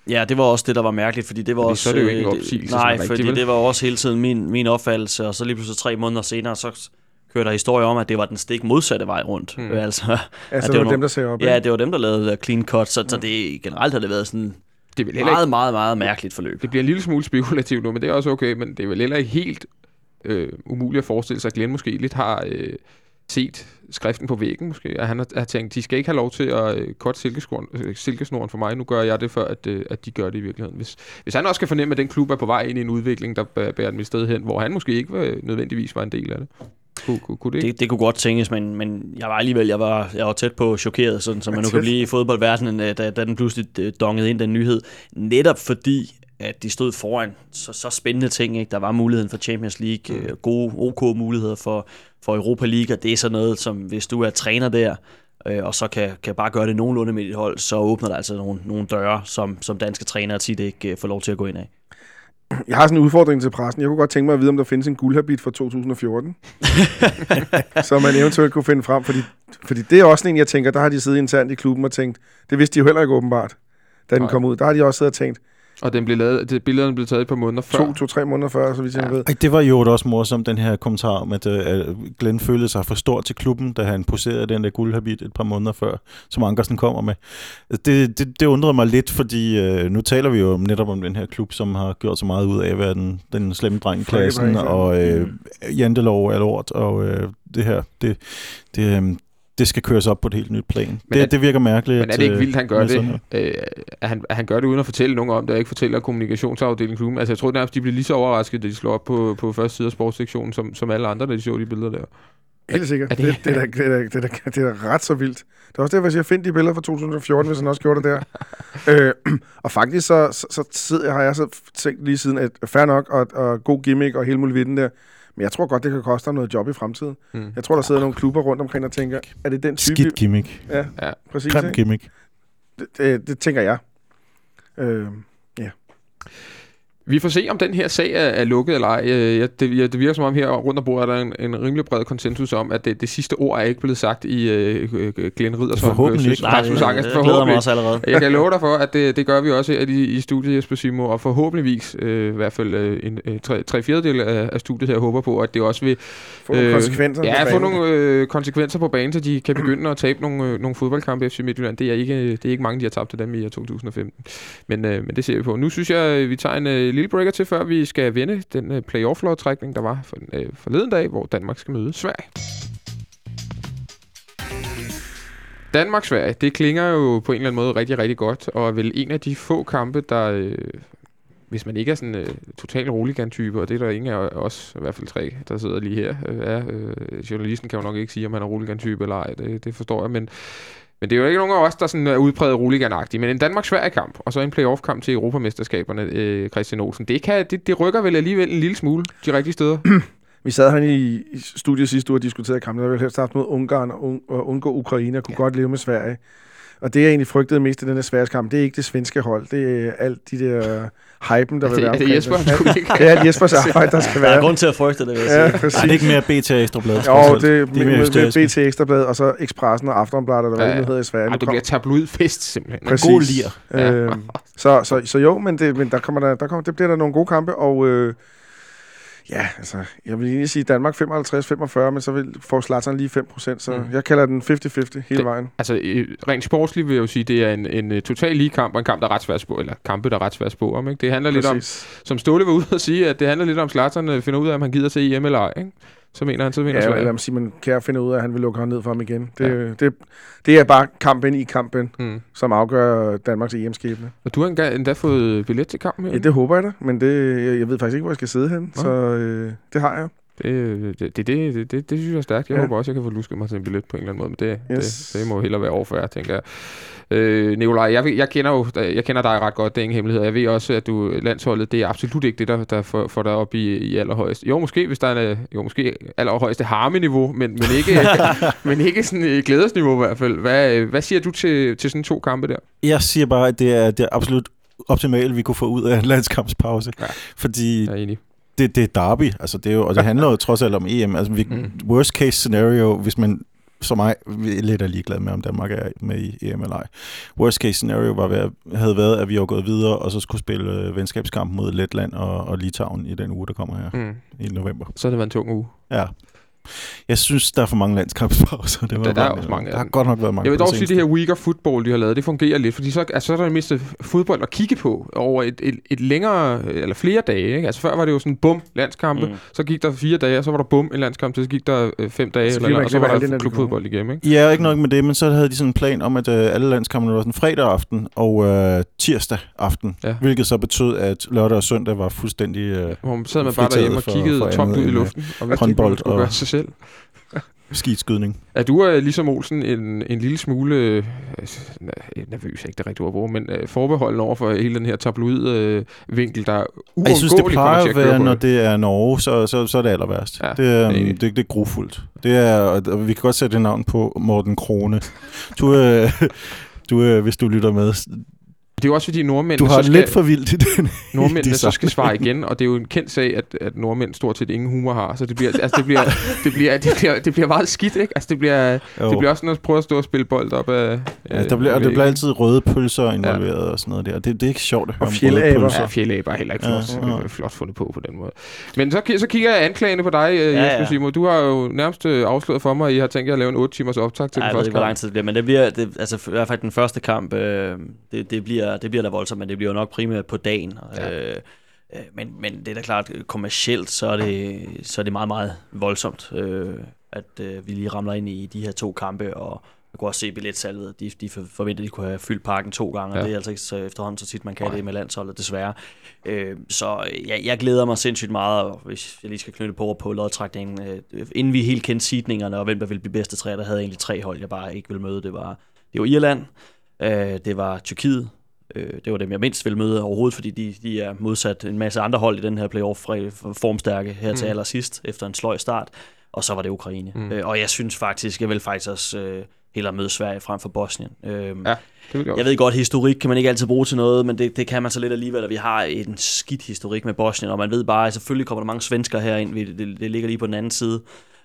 Ja, det var også det, der var mærkeligt, fordi det var Fordi også... så er det jo ikke en øh, opsigelse, Nej, rigtig, fordi vel? det var også hele tiden min, min opfattelse, og så lige pludselig tre måneder senere, så kørte der historie om, at det var den stik modsatte vej rundt. Hmm. Hmm. Altså, Altså, det det var var dem, der sagde op. ja, ikke? det var dem, der lavede clean cut, så, så det generelt har det været sådan Det er vel meget, ikke, meget, meget mærkeligt forløb. det bliver en lille smule spekulativt nu, men det er også okay, men det er vel heller ikke helt øh, umuligt at forestille sig, at Glenn måske lidt har øh, set skriften på væggen, måske, at han har, har tænkt, de skal ikke have lov til at øh, korte silkesnoren, øh, silkesnoren for mig, nu gør jeg det, før at, øh, at de gør det i virkeligheden. Hvis, hvis han også kan fornemme, at den klub er på vej ind i en udvikling, der bæ- bærer dem et sted hen, hvor han måske ikke var, nødvendigvis var en del af det. Kunne, kunne, kunne det, ikke? Det, det kunne godt tænkes, men, men jeg var alligevel jeg var, jeg var tæt på chokeret, sådan, som man nu kan blive i fodboldverdenen, øh, da, da den pludselig øh, dongede ind, den nyhed. Netop fordi, at de stod foran så, så spændende ting. Ikke? Der var muligheden for Champions League, mm. gode OK muligheder for, for Europa League, og det er sådan noget, som hvis du er træner der, øh, og så kan, kan bare gøre det nogenlunde med dit hold, så åbner der altså nogle, nogle døre, som, som danske trænere tit ikke øh, får lov til at gå ind af. Jeg har sådan en udfordring til pressen. Jeg kunne godt tænke mig at vide, om der findes en guldhabit fra 2014. som man eventuelt kunne finde frem. Fordi, fordi det er også en, jeg tænker, der har de siddet internt i klubben og tænkt, det vidste de jo heller ikke åbenbart, da den Nej. kom ud. Der har de også siddet og tænkt, Og den blev lavet, det, billederne blev taget et par måneder før. to, to, tre måneder før, så vidt jeg Ja. ved. Ej, det var jo også morsomt, den her kommentar om, at øh, Glenn følte sig for stor til klubben, da han poserede den der guldhabit et par måneder før, som Ankersen kommer med. Det, det, det undrede mig lidt, fordi øh, nu taler vi jo netop om den her klub, som har gjort så meget ud af at være den, den slemme dreng i klassen, og øh, jantelov er lort, og øh, det her, det, det, øh, det skal køres op på et helt nyt plan. Men det, er- det virker mærkeligt. Men er det ikke øh, vildt, han gør det? Øh, at, han, at han gør det uden at fortælle nogen om det, og ikke fortæller kommunikationsafdelingen klubben. Altså, jeg tror nærmest, de bliver lige så overrasket, da de slår op på, på første side af sportssektionen, som, som alle andre, da de så de billeder der. Helt sikkert. Er Det, det- det, det, er da- det, er da- det, er da- det er da ret så vildt. Det er også derfor, jeg siger, find de billeder fra 2014, hvis han også gjorde det der. øh, og faktisk så, så, så sidder, har jeg så tænkt lige siden, at fair nok og, og god gimmick og hele muligheden der. Men jeg tror godt, det kan koste ham noget job i fremtiden. Mm. Jeg tror, der sidder nogle klubber rundt omkring og tænker, er det den type... Skidt gimmick. Ja, Ja. præcis. Grim gimmick. Det, det, det tænker jeg. Øh, Vi får se, om den her sag er, er lukket eller ej. Øh, jeg- Det, ja, det virker som om her rundt om bordet er der en, en rimelig bred konsensus om, at det, det sidste ord er ikke blevet sagt i øh, øh, Glenn Riddersholm. Forhåbentlig ikke. Rasmus Nej, Ankersen. det glæder mig også allerede. Jeg kan love dig for, at det, det gør vi også her i, i studiet, Jesper Simo, og forhåbentligvis, øh, i hvert fald øh, en, øh, tre, tre fjerdedel af, af studiet her, håber på, at det også vil få nogle Øh, konsekvenser. ja, på få banen. nogle øh, konsekvenser på banen, så de kan begynde at tabe nogle, øh, nogle fodboldkampe i FC Midtjylland. Det er, ikke, det er ikke mange, de har tabt til dem i år 2015. Men, øh, men det ser vi på. Nu synes jeg, vi tager en øh, lille breaker til, før vi skal vende den øh, playoff-lodtrækning, der var for, øh, forleden dag, hvor Danmark skal møde Sverige. Danmark-Sverige, det klinger jo på en eller anden måde rigtig, rigtig godt, og er vel en af de få kampe, der, øh, hvis man ikke er sådan øh, total roligan-type, og det er der ingen af os, i hvert fald tre, der sidder lige her, øh, er. Øh, journalisten kan jo nok ikke sige, om han er roligan-type eller ej, det, det forstår jeg, men, men det er jo ikke nogen af os, der sådan er udpræget roligan-agtige, men en Danmark-Sverige-kamp, og så en playoff-kamp til Europamesterskaberne, øh, Christian Olsen, det, kan, det, det rykker vel alligevel en lille smule de rigtige steder. Vi sad her i, studiet sidste uge og diskuterede kampen. Jeg ville helst have haft mod Ungarn og, un- og undgå Ukraine og kunne ja. godt leve med Sverige. Og det, jeg egentlig frygtede mest i den her Sveriges kamp, det er ikke det svenske hold. Det er alt de der hypen, der er vil det, være er det Jesper, det. Det er alt Jespers arbejde, der skal Der er være. grund til at frygte det, vil jeg Ja, sige. præcis. Er det ikke mere BT Ekstrabladet? Jo, det er er mere med BT Ekstrabladet, og så Expressen og Aftonbladet, eller hvad Ja, det nu hedder i Sverige. Ej, det bliver tabloidfest simpelthen. Præcis. God lir. Ja. Øhm, så, så, så jo, men, det, men der kommer der, der kommer, det bliver der nogle gode kampe, og øh, ja, altså, jeg vil egentlig sige Danmark 55-45, men så vil, får Zlatan lige 5%, så Mm. jeg kalder den 50-50 hele Det- vejen. Altså, rent sportsligt vil jeg jo sige, det er en, en øh, total lige kamp, og en kamp, der er ret svært at spå, eller kampe, der er ret svært at spå om. Ikke? Det handler lidt om, Præcis. som Ståle var ude at sige, at det handler lidt om, Zlatan øh, finder ud af, om han gider se EM eller ej. Ikke? Så mener han, så vinder Ja, Sverige. eller Simon Kjær finder ud af, at han vil lukke hånden ned for ham igen. Det, ja. det, det er bare kampen i kampen, Mm. som afgør Danmarks EM-skæbne. Og du har endda, endda fået billet til kampen. Ja, det håber jeg da, men det, jeg, jeg ved faktisk ikke, hvor jeg skal sidde hen, Nå. så øh, det har jeg. Det, det, det, det, det, det, synes jeg er stærkt. Jeg Ja. håber også, jeg kan få lusket mig til en billet på en eller anden måde, men det, Yes. det, det må hellere være over for jer, tænker jeg. Øh, Nikolaj, jeg, jeg, kender jo, jeg kender dig ret godt, det er ingen hemmelighed. Jeg ved også, at du landsholdet, det er absolut ikke det, der, der får, får dig op i, i allerhøjeste. Jo, måske, hvis der er en, jo, måske allerhøjeste harme-niveau, men, men ikke, men ikke sådan et glædesniveau i hvert fald. Hvad, øh, hvad siger du til, til sådan to kampe der? Jeg siger bare, at det er, det er absolut optimalt, vi kunne få ud af en landskampspause. Ja. Fordi. Det, det er derby, altså det er jo, og det handler jo trods alt om EM. Altså, vi, Mm. worst case scenario, hvis man som mig er lidt er ligeglad med, om Danmark er med i EM eller ej. Worst case scenario var, havde været, at vi var gået videre, og så skulle spille øh, venskabskamp mod Letland og, og Litauen i den uge, der kommer her Mm. i november. Så det været en tung uge. Ja. Jeg synes, der er for mange landskampspauser. Det var Der- der er også mange Der har godt nok været mange. Jeg vil dog sige, at det her week of football, de har lavet, det fungerer lidt, fordi så, altså, så er der det mindste fodbold at kigge på over et, et, et længere, eller flere dage. Ikke? Altså før var det jo sådan bum, landskampe, mm. Så gik der fire dage, og så var der bum, en landskamp, så gik der øh, fem dage, Så eller, man og så var der klubfodbold igen. Ikke? Ja, ikke nok med det, men så havde de sådan en plan om, at øh, alle landskampene var sådan fredag aften og øh, tirsdag aften, Ja. hvilket så betød, at lørdag og søndag var fuldstændig... Øh, Hvor sad man bare derhjemme og kiggede tomt ud i end, luften, og hvad man håndbold og- selv. skidskydning. Er du øh, ligesom Olsen en, en lille smule øh, nervøs, er ikke det rigtige ord at bruge, men øh, forbeholden over for hele den her tabloid øh, vinkel, der uundgåeligt Jeg synes, det plejer at være, når det. det er Norge, så, så, så er det aller værst. Ja, det, er, enig. det, det er grufuldt. Det er, og vi kan godt sætte det navn på Morten Krone. Du, øh, du øh, hvis du lytter med, Det er jo også fordi nordmænd du har så det skal, lidt for vildt i den. nordmændene de så skal svare igen, og det er jo en kendt sag, at, at nordmænd stort set ingen humor har, så det bliver, altså det bliver, det bliver, det bliver, det bliver meget skidt, ikke? Altså det bliver, Jo. det bliver også sådan at prøve at stå og spille bold op af... Ja, der bliver, og der bliver altid røde pølser involveret ja. og sådan noget der. Det, det er ikke sjovt at høre Og om fjeldaber. pølser. Ja, fjeldaber er heller ikke flot, Ja, ja, ja. flot fundet på på den måde. Men så, så kigger jeg anklagende på dig, ja, Ja, Jesper ja. Simo. Du har jo nærmest øh, afsløret for mig, at I har tænkt jer at lave en 8 timers optag til Ej, den jeg ved første ikke, hvor lang kamp. tid det bliver, men det bliver, det, altså i hvert fald den første kamp, øh, det, det, bliver, det bliver da voldsomt, men det bliver jo nok primært på dagen. Ja. Øh, øh, men, men det er da klart, kommercielt, så er det, så er det meget, meget voldsomt, øh, at øh, vi lige ramler ind i de her to kampe, og jeg kunne også se billetsalget, de, de for- forventede, at de kunne have fyldt parken to gange, Ja. og det er altså ikke så efterhånden så tit, man kan Nej. det med landsholdet, desværre. Øh, så jeg, jeg glæder mig sindssygt meget, og hvis jeg lige skal knytte på på lodtrækningen, øh, inden vi helt kendte seedningerne, og hvem der ville blive bedste tre, der havde egentlig tre hold, jeg bare ikke ville møde. Det var, det var Irland, øh, det var Tyrkiet, øh, det var dem, jeg mindst ville møde overhovedet, fordi de, de er modsat en masse andre hold i den her playoff formstærke her til Mm. allersidst, efter en sløj start, og så var det Ukraine. Mm. Øh, og jeg synes faktisk, jeg vil faktisk også øh, hellere møde Sverige frem for Bosnien. Øh, Ja, Det jeg ved godt, historik kan man ikke altid bruge til noget, men det, det kan man så lidt alligevel, at vi har en skidt historik med Bosnien, og man ved bare, at selvfølgelig kommer der mange svensker herind, Vi- det, det ligger lige på den anden side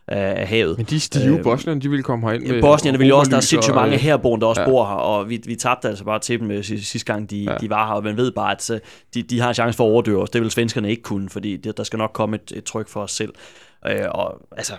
af, havet. Men de stive Øh, Bosnierne, de ville komme herind med Bosnierne vil jo også, der er sindssygt mange øh, herboende, der også ja. bor her, og vi, vi tabte altså bare til dem øh, sidste, gang, de, Ja. de var her, og man ved bare, at så, de, de har en chance for at overdøve os. Det vil svenskerne ikke kunne, fordi det, der skal nok komme et, et tryk for os selv. Øh, og altså,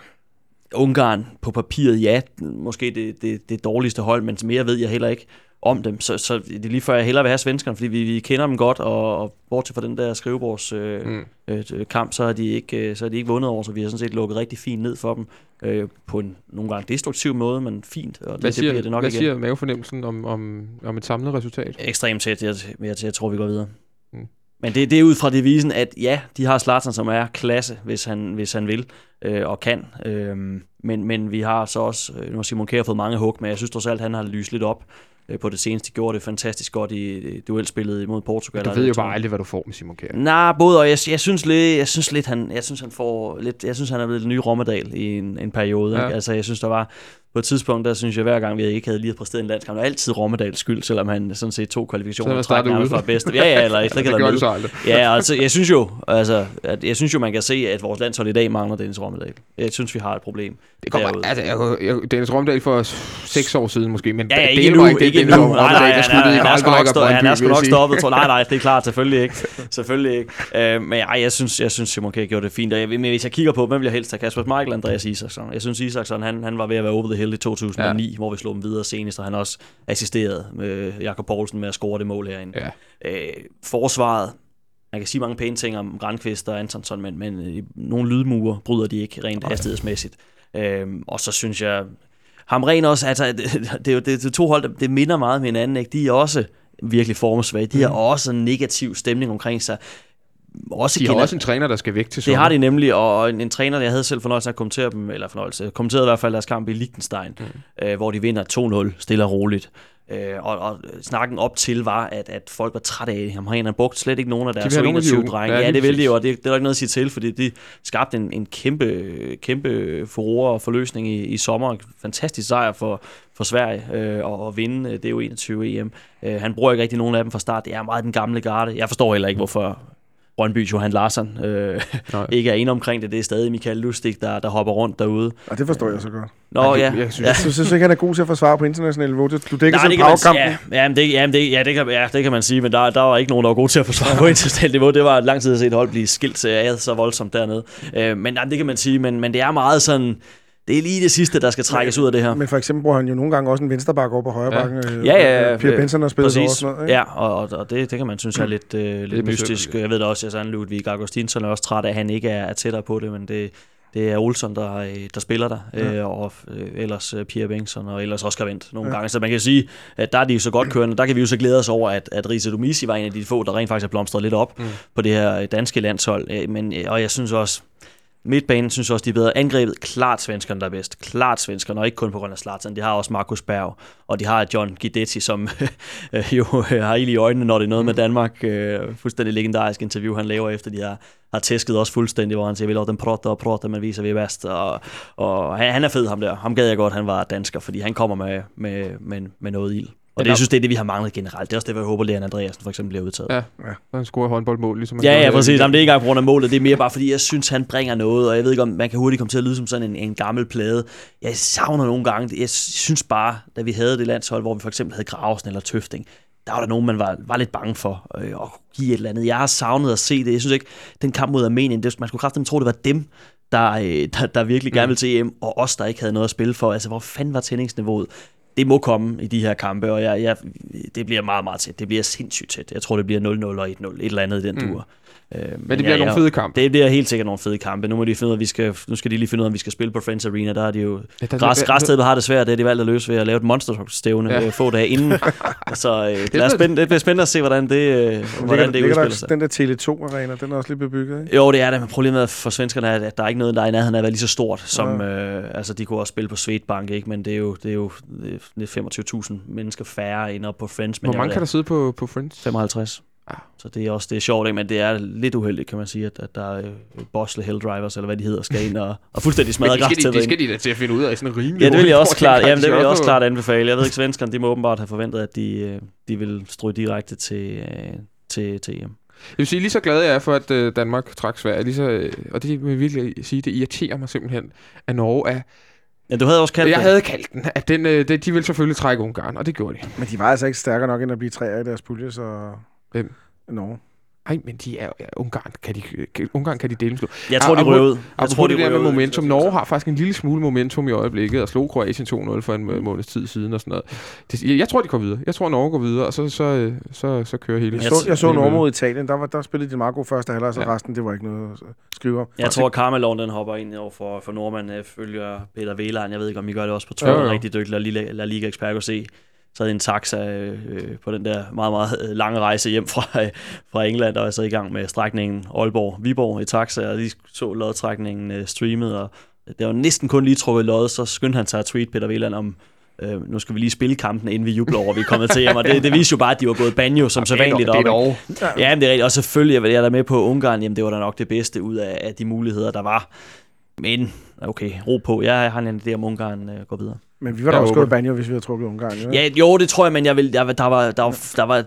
Ungarn på papiret, ja, måske det, det, det dårligste hold, men mere ved jeg heller ikke om dem. Så, så det er lige før, jeg hellere vil have svenskerne, fordi vi, vi kender dem godt, og, og bortset fra den der skrivebords øh, Mm. mm. øh, kamp, så har, de ikke, øh, så har de ikke vundet over, så vi har sådan set lukket rigtig fint ned for dem, øh, på en nogle gange destruktiv måde, men fint, og det, Hvad det siger, bliver det nok hvad igen. siger mavefornemmelsen om, om, om et samlet resultat? Ekstremt tæt, jeg, jeg, jeg tror, vi går videre. Mm. Men det, det er ud fra devisen, at ja, de har Zlatan, som er klasse, hvis han, hvis han vil øh, og kan. Øhm, men, men vi har så også, øh, nu har Simon Kjær fået mange hug, men jeg synes trods alt, han har lyst lidt op øh, på det seneste. Gjorde det fantastisk godt i øh, duelspillet imod Portugal. Du ved jo bare aldrig, hvad du får med Simon Kjær. Nej, både og. Jeg, jeg synes lidt, jeg synes lidt, han, jeg synes, han får lidt, jeg synes, han er blevet den nye Rommedal i en, en periode. Ja. Ja. Ikke? Altså, jeg synes, der var på et tidspunkt, der synes jeg, hver gang vi ikke havde lige præsteret en landskamp, det var altid Rommedals skyld, selvom han sådan set to Så kvalifikationer startede træk nærmest ude. var bedst. Ja, ja, eller ikke det med. du så. Ja, altså, jeg synes jo, altså, at, jeg synes jo, man kan se, at vores landshold i dag mangler Dennis Rommedal. Jeg synes, vi har et problem. Det kommer, derude. altså, jeg, jeg, Dennis Romdal for seks år siden måske, men Ja, ja, det ikke var nu, ikke det, ikke Dennis nu. Romdal, Nej, nej, der i er, han er sgu nok, stå, han er sgu nok stoppet. Tror, nej, nej, det er klart, selvfølgelig ikke. Selvfølgelig ikke. Uh, men ej, jeg synes, jeg synes Simon Kjær gjorde det fint. Og jeg, men hvis jeg kigger på, hvem vil jeg helst have? Kasper Michael Andreas Isaksson. Jeg synes, Isaksson, han, han var ved at være over the i 2009, ja. hvor vi slog dem videre senest, og han også assisterede med Jakob Poulsen med at score det mål herinde. Ja. Øh, forsvaret, man kan sige mange pæne ting om Grandqvist og Antonsson, men, men øh, nogle lydmure bryder de ikke rent hastighedsmæssigt. Øhm, og så synes jeg, Hamren også, altså, det, det, er det, det to hold, det minder meget om hinanden, ikke? de er også virkelig formsvage, de har også en negativ stemning omkring sig. Også De har gener- også en træner, der skal væk til det sommer. har de nemlig, og en, en træner, jeg havde selv fornøjelse af at kommentere dem, eller fornøjelse, kommenterede i hvert fald deres kamp i Liechtenstein, mm. øh, hvor de vinder 2-0, stille og roligt. Øh, og, og snakken op til var, at, at folk var trætte af ham. Han har brugt slet ikke nogen af deres de 21 unge. drenge. Ja, Ja, det vil de jo, og det, det er der ikke noget at sige til, fordi de skabte en, en kæmpe, kæmpe furore og forløsning i, i sommer. Fantastisk sejr for, for Sverige øh, og, og vinde øh, det er jo 21 EM. Øh, han bruger ikke rigtig nogen af dem fra start. Det er meget den gamle garde. Jeg forstår heller ikke, hvorfor Brøndby Johan Larsen øh, ikke er inde omkring det. Det er stadig Michael Lustig, der, der hopper rundt derude. Og det forstår jeg så godt. Nå ja, Jeg, jeg synes, ja. Så synes jeg ikke, han er god til at forsvare på international niveau. Du dækker Nej, sådan det en kan man sige. Ja, jamen det, jamen det, ja, det kan, ja, det kan man sige, men der, der var ikke nogen, der var gode til at forsvare på internationalt niveau. Det var lang tid at se et hold blive skilt ad så voldsomt dernede. Øh, men jamen, det kan man sige, men, men det er meget sådan... Det er lige det sidste, der skal trækkes ud af det her. Men for eksempel bruger han jo nogle gange også en venstreback over på højre Ja. bakken. øh, Ja, ja, ja. Pierre Benson har spillet Præcis. sådan noget. Ikke? Ja, og, og, og det, det kan man synes er lidt, øh, lidt mystisk. besynderligt. Jeg ved da også, at sådan Ludvig Augustinsson er også træt af, at han ikke er, er tættere på det, men det, det er Olsson, der, øh, der spiller der, øh, og øh, ellers øh, Pierre Bengtsson, og ellers Oscar Vendt nogle Ja. gange. Så man kan sige, at der er de jo så godt kørende. Der kan vi jo så glæde os over, at, at Riese Domisi var en af de få, der rent faktisk er blomstret lidt op mm. på det her øh, danske landshold. Øh, Men, øh, og jeg synes også, Midtbanen synes også, de er bedre angrebet. Klart svenskerne, der er bedst. Klart svenskerne, og ikke kun på grund af Zlatan. De har også Markus Berg, og de har John Guidetti, som øh, jo har ild i øjnene, når det er noget med Danmark. Øh, fuldstændig legendarisk interview, han laver efter, de har, har tæsket også fuldstændig, hvor han siger, vi lader dem prate og prate, men viser vi er bedst. Og, og han, han er fed, ham der. Ham gad jeg godt, han var dansker, fordi han kommer med, med, med, med noget ild. Og det, Ja. jeg synes, det er det, vi har manglet generelt. Det er også det, jeg håber, Leon Andreasen for eksempel bliver udtaget. Ja. han scorer håndboldmål, ligesom han Ja, ja, præcis. Jamen, det er ikke engang på grund af målet. Det er mere bare, fordi jeg synes, han bringer noget, og jeg ved ikke, om man kan hurtigt komme til at lyde som sådan en, en gammel plade. Jeg savner nogle gange, jeg synes bare, da vi havde det landshold, hvor vi for eksempel havde Gravesen eller Tøfting, der var der nogen, man var, var lidt bange for øh, at give et eller andet. Jeg har savnet at se det. Jeg synes ikke, den kamp mod Armenien, det, man skulle kraftigt tro, det var dem, der, øh, der, der virkelig gerne ville til EM, og os, der ikke havde noget at spille for. Altså, hvor fanden var tændingsniveauet? Det må komme i de her kampe, og jeg, jeg, det bliver meget, meget tæt. Det bliver sindssygt tæt. Jeg tror, det bliver 0-0 og 1-0. Et eller andet i den Mm. dur. Øh, men, Men det bliver nogle fede kampe. Det bliver helt sikkert nogle fede kampe. Nu må de finde at vi skal, nu skal de lige finde ud af, om vi skal spille på Friends Arena. Der er de jo Ja, der- Græs, Græsstedet har det svært, det er de valgt at løse ved at lave et monsterstævne Ja. ja. få dage inden. så øh, lad os det bliver spændende at se, hvordan det, øh, Ligger, hvordan det ligger udspiller der, sig. den der Tele2-arena, den er også lidt bebygget, ikke? Jo, det er det, men problemet for svenskerne er, at der er ikke noget, der er i nærheden af at være lige så stort, som, øh, altså de kunne også spille på Svedbank, ikke? men det er jo, det er jo det er lidt 25.000 mennesker færre end op på Friends. Men Hvor mange kan da- der sidde på, på Friends? 55. Ah. Så det er også det er sjovt, ikke? men det er lidt uheldigt, kan man sige, at, at der er øh, Bosle Hell Drivers, eller hvad de hedder, skal ind og, og fuldstændig smadre det skal, de, græstæppet det skal de da til at finde ud af sådan rimelig Ja, det vil jeg også klart, jamen, det vil jeg også klart anbefale. Jeg ved ikke, svenskerne, de må åbenbart have forventet, at de, øh, de vil stryge direkte til, øh, til, til EM. Jeg vil sige, lige så glad jeg er for, at øh, Danmark trak Sverige, lige så, øh, og det vil jeg virkelig sige, det irriterer mig simpelthen, at Norge er... Ja, du havde også kaldt Jeg det. havde kaldt den, at den, øh, det, de ville selvfølgelig trække Ungarn, og det gjorde de. Men de var altså ikke stærkere nok, end at blive træer i deres pulje, så... Hvem? Norge. Ej, men de er, ja, Ungarn, kan de, kan, Ungarn kan de dele slå. Jeg tror, de Ah, ryger ud. Jeg tror, de det der ryger med momentum. Norge har faktisk en lille smule momentum i øjeblikket, og slog Kroatien 2-0 for en måneds tid siden og sådan noget. Det, jeg, jeg tror, de går videre. Jeg tror, Norge går videre, og så, så, øh, så, så kører hele... Jeg så, jeg så Norge mod Italien, der, var, der spillede de meget god første halvleg, så Ja. resten, det var ikke noget at skrive om. Jeg tror, at Karmelon, den hopper ind over for, for Nordmand, øh, følger Peter Veland. Jeg ved ikke, om I gør det også på Twitter. Jo, jo. Rigtig dygtig La Liga, La Liga ekspert kunne se. Så havde en taxa øh, øh, på den der meget, meget øh, lange rejse hjem fra, øh, fra England, og er så i gang med strækningen Aalborg-Viborg i taxa, og de så lodtrækningen øh, streamet, og det var næsten kun lige trukket lod, så skyndte han sig at tweet Peter Veland om, øh, nu skal vi lige spille kampen, inden vi jubler over, at vi er kommet til hjem, og det, det viser jo bare, at de var gået banjo som så vanligt Det er. Ja, men det er rigtigt. Og selvfølgelig er jeg der med på Ungarn. Jamen, det var da nok det bedste ud af, af de muligheder, der var. Men, okay, ro på. Jeg har en idé om Ungarn øh, går videre. Men vi var da også gået banjo, hvis vi havde trukket Ungarn. Jo. Ja, jo, det tror jeg, men jeg vil, jeg, der, var, der, var, der, var,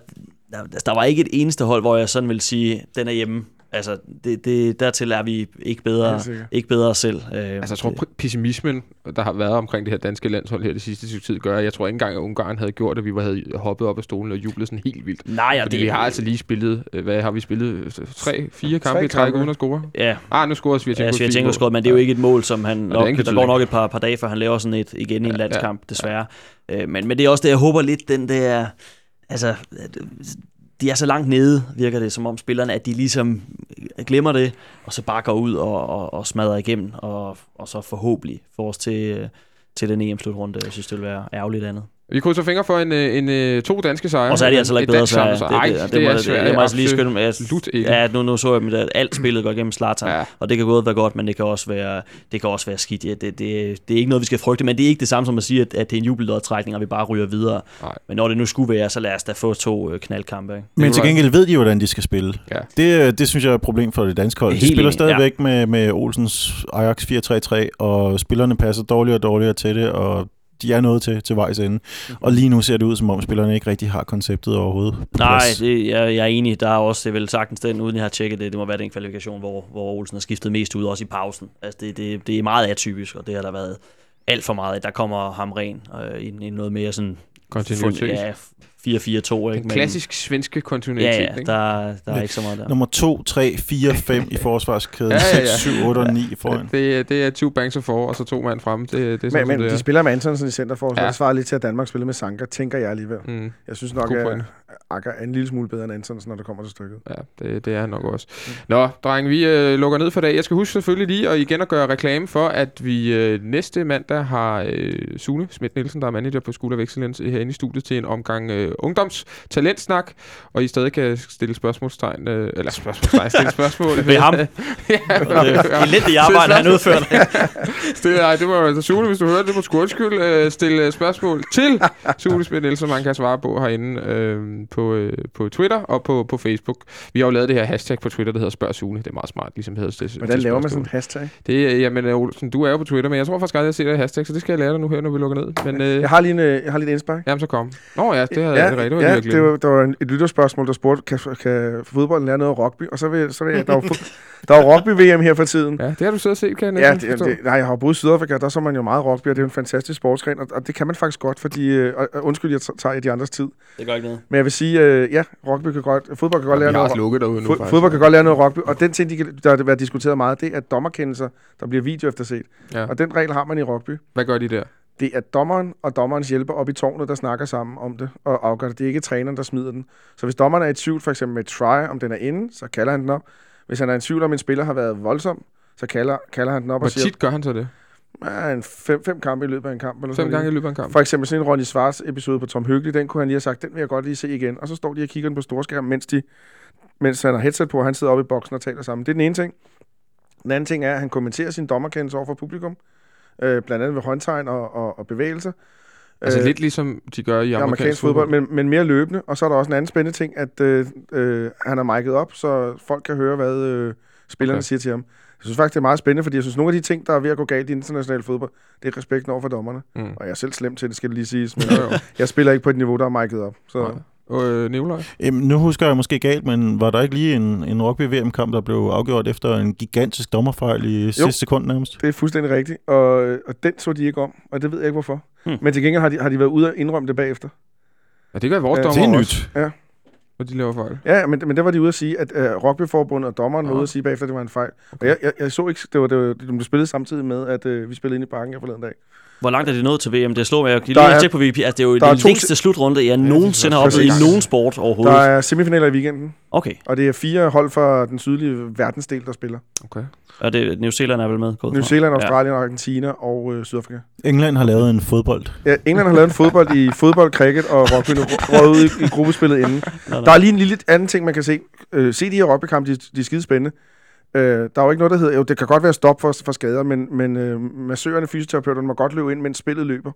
der, der var ikke et eneste hold, hvor jeg sådan vil sige, den er hjemme. Altså, det, det, dertil er vi ikke bedre, ikke bedre selv. Øh, Altså, jeg tror, pessimismen, der har været omkring det her danske landshold her det sidste stykke tid, gør, at jeg tror ikke engang, at Ungarn havde gjort, at vi var, havde hoppet op af stolen og jublet sådan helt vildt. Nej, ja, Fordi det, vi har altså lige spillet, øh, hvad har vi spillet? Tre, fire kampe i træk uden at score? Ja, Ah, nu scorer Svirtjenko. Ja, Svirtjenko scoret, men det er jo ikke et mål, som han nok, der går nok et par, par dage, før han laver sådan et igen i en landskamp, desværre. Øh, Men, men det er også det, jeg håber lidt, den der, altså, de er så langt nede, virker det, som om spillerne, at de ligesom øh, glemmer det, og så bare går ud og, og, og smadrer igennem, og, og så forhåbentlig får os til, øh, til den EM-slutrunde. Jeg synes, det vil være ærgerligt andet. Vi krydser fingre for en, øh, en, en, to danske sejre. Og så er de altså ikke bedre Sverige. samlet sejr. Nej, det, må, er Sverige. det må jeg altså lige skynde mig. Ja, nu, nu så jeg, at alt spillet går igennem Zlatan, Ja. og det kan både være godt, men det kan også være, det kan også være skidt. Ja, det, det, det, er ikke noget, vi skal frygte, men det er ikke det samme som at sige, at, at det er en jubellodtrækning, og vi bare ryger videre. Nej. Men når det nu skulle være, så lad os da få to øh, knaldkampe. Ikke? Men til gengæld ved de, hvordan de skal spille. Ja. Det, øh, det synes jeg er et problem for det danske hold. De Helt spiller stadigvæk ja. med, med Olsens Ajax 4-3-3, og spillerne passer dårligere og dårligere til det, og de er nået til, til vejs ende. Og lige nu ser det ud, som om spillerne ikke rigtig har konceptet overhovedet. Nej, det, jeg, jeg er enig. Der er også det er vel sagtens den, uden jeg har tjekket det, det må være den kvalifikation, hvor, hvor Olsen har skiftet mest ud, også i pausen. Altså det, det, det er meget atypisk, og det har der været alt for meget. Der kommer ham ren øh, i, i noget mere sådan... Kontinuitet. Ja, 4-4-2. Ikke? Den klassisk svenske kontinuitet. Ja, ja, ikke? der, der er ikke så meget der. Nummer 2, 3, 4, 5 i forsvarskæden, Ja, ja, ja. 6, 7, 8 og 9 foran. Det, er- det er two banks of four, og så to mand frem. Det, det er sådan, Men, men det de er. spiller med Antonsen i centerforsvar. Ja. Det svarer lidt til, at Danmark spiller med Sanka, tænker jeg alligevel. Mm. Jeg synes nok, at. Akker er en lille smule bedre end Antonsen, når det kommer til stykket. Ja, det, det er han nok også. Nå, dreng, vi øh, lukker ned for dag. Jeg skal huske selvfølgelig lige at igen at gøre reklame for, at vi øh, næste mandag har øh, Sune Schmidt Nielsen, der er manager på School of Excellence, herinde i studiet til en omgang øh, ungdomstalentsnak, og I stadig kan stille spørgsmålstegn, øh, eller spørgsmålstegn, stille spørgsmål. Ved ham. ja, Det er elendigt arbejde, han udfører. Stille, nej, det var altså Sune, hvis du hørte det på sgu undskyld. Øh, stille spørgsmål til Sune Schmidt Nielsen, man kan svare på herinde øh, på, øh, på Twitter og på, på Facebook. Vi har jo lavet det her hashtag på Twitter, der hedder Spørg Sune. Det er meget smart, ligesom hedder det. Hvordan laver man sådan en hashtag? Det jamen, øh, Olsen, du er jo på Twitter, men jeg tror faktisk aldrig, jeg ser det hashtag, så det skal jeg lære dig nu her, når vi lukker ned. Men, øh, Jeg har lige, en, øh, jeg har lige et indspark. jamen, så kom. Nå ja, det havde ja, jeg det rigtigt. Det var ja, det var, der var en, et lytterspørgsmål, der spurgte, kan, kan fodbolden lære noget af rugby? Og så vil, så vil jeg, der er fod- der er jo rugby-VM her for tiden. Ja, det har du siddet og set, kan jeg Ja, næsten det, det, nej, jeg har boet i Sydafrika, der så man jo meget rugby, og det er jo en fantastisk sportsgren, og, og det kan man faktisk godt, fordi, øh, undskyld, jeg tager i de andres tid, Det gør ikke noget. men jeg vil sige, øh, ja, rugby kan godt, fodbold kan godt lære noget, lukket derude nu, fod, faktisk. fodbold kan godt lære noget rugby, og den ting, de kan, der har været diskuteret meget, det er dommerkendelser, der bliver video efterset, Ja. og den regel har man i rugby. Hvad gør de der? Det er dommeren og dommerens hjælper op i tårnet, der snakker sammen om det og afgør det. Det er ikke træneren, der smider den. Så hvis dommeren er i tvivl, for eksempel med try, om den er inde, så kalder han den op. Hvis han er i tvivl om, en spiller har været voldsom, så kalder, kalder han den op Hvor og siger, tit gør han så det? Ja, en fem, fem kampe i løbet af en kamp. Eller Fem sådan gange i løbet af en kamp? For eksempel sådan en Ronny Svars episode på Tom Hyggelig, den kunne han lige have sagt, den vil jeg godt lige se igen. Og så står de og kigger den på storskærm, mens, de, mens han har headset på, og han sidder oppe i boksen og taler sammen. Det er den ene ting. Den anden ting er, at han kommenterer sin dommerkendelse over for publikum. Øh, blandt andet ved håndtegn og, og, og bevægelser. Altså Øh, lidt ligesom de gør i amerikansk, amerikansk fodbold, men, men mere løbende. Og så er der også en anden spændende ting, at øh, øh, han har mic'et op, så folk kan høre, hvad øh, spillerne okay. siger til ham. Jeg synes faktisk, det er meget spændende, fordi jeg synes, nogle af de ting, der er ved at gå galt i international fodbold, det er respekten over for dommerne. Mm. Og jeg er selv slem til det, skal det lige siges, men Jo, jo. jeg spiller ikke på et niveau, der er mic'et op. Så Nej. Øh, Nicolaj? Jamen, nu husker jeg måske galt, men var der ikke lige en, en rugby-VM-kamp, der blev afgjort efter en gigantisk dommerfejl i sidste sekund nærmest? det er fuldstændig rigtigt. Og, og den så de ikke om, og det ved jeg ikke hvorfor. Hmm. Men til gengæld har de, har de været ude og indrømme det bagefter. Ja, det gør vores Ja, dommer Det er også, nyt. Når de laver fejl. Ja, men, men der var de ude at sige, at uh, rugbyforbundet og dommeren var Nå. ude at sige bagefter, at det var en fejl. Okay. Og jeg, jeg, jeg, så ikke, det var, det var, det blev spillet samtidig med, at uh, vi spillede ind i parken her forleden dag. Hvor langt er det nået til VM? Det slår mig. Jeg lige er- tjekke på VP. Altså, det er jo der er den længste slutrunde, jeg nogensinde har oplevet i nogen sport overhovedet. Der er semifinaler i weekenden, Okay. og det er fire hold fra den sydlige verdensdel, der spiller. Okay. Og det, New Zealand er vel med? Gået New. Zealand, Australien, Argentina og øh, Sydafrika. England har lavet en fodbold. Ja, England har lavet en fodbold i fodbold, cricket og rugby, nu røget ud i, i gruppespillet inden. Nå, nå. Der er lige en lille anden ting, man kan se. Øh, se de her rugbykampe, de, de er skide spændende. Øh, der er jo ikke noget, der hedder... Jo, det kan godt være stop for, for skader, men, men øh, massørerne, fysioterapeuterne må godt løbe ind, mens spillet løber.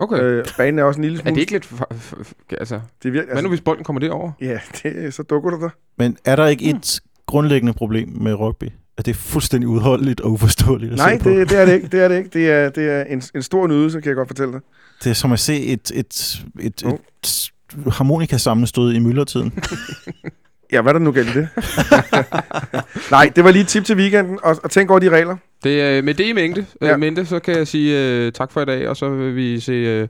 Okay. Øh, banen er også en lille er smule... det ikke lidt... For, for, for, altså, det er virkelig, hvad nu, hvis bolden kommer derover? Ja, det, så dukker du der. Men er der ikke et grundlæggende problem med rugby? At det er fuldstændig udholdeligt og uforståeligt at Nej, se på? det, det er det ikke. Det er det ikke. Det er, det er en, en stor nydelse, kan jeg godt fortælle dig. Det er som at se et, et, et, Jo. et harmonikasammenstød i myldretiden. Ja, hvad er der nu galt i det? Nej, det var lige et tip til weekenden, og, og tænk over de regler. Det, er med det i mente, ja. Ja. mente, så kan jeg sige uh, tak for i dag, og så vil vi se uh,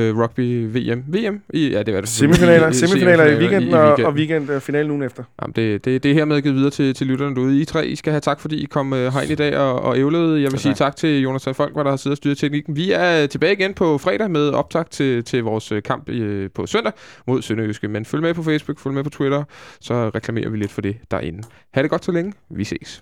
uh, rugby VM. VM? I, ja, det var det. Semifinaler, I- i- semifinaler i weekenden, i og, weekenden. og weekend øh, finalen ugen efter. Jamen, det, det, det er hermed givet videre til, til lytterne derude. I tre, I skal have tak, fordi I kom uh, herind i dag og, og ævlede. Jeg vil Ja, sige tak. til Jonas Folk, der har siddet og styret teknikken. Vi er tilbage igen på fredag med optag til, til vores øh, kamp uh, på søndag mod Sønderjyske. Men følg med på Facebook, følg med på Twitter, så reklamerer vi lidt for det derinde. Ha' det godt så længe. Vi ses.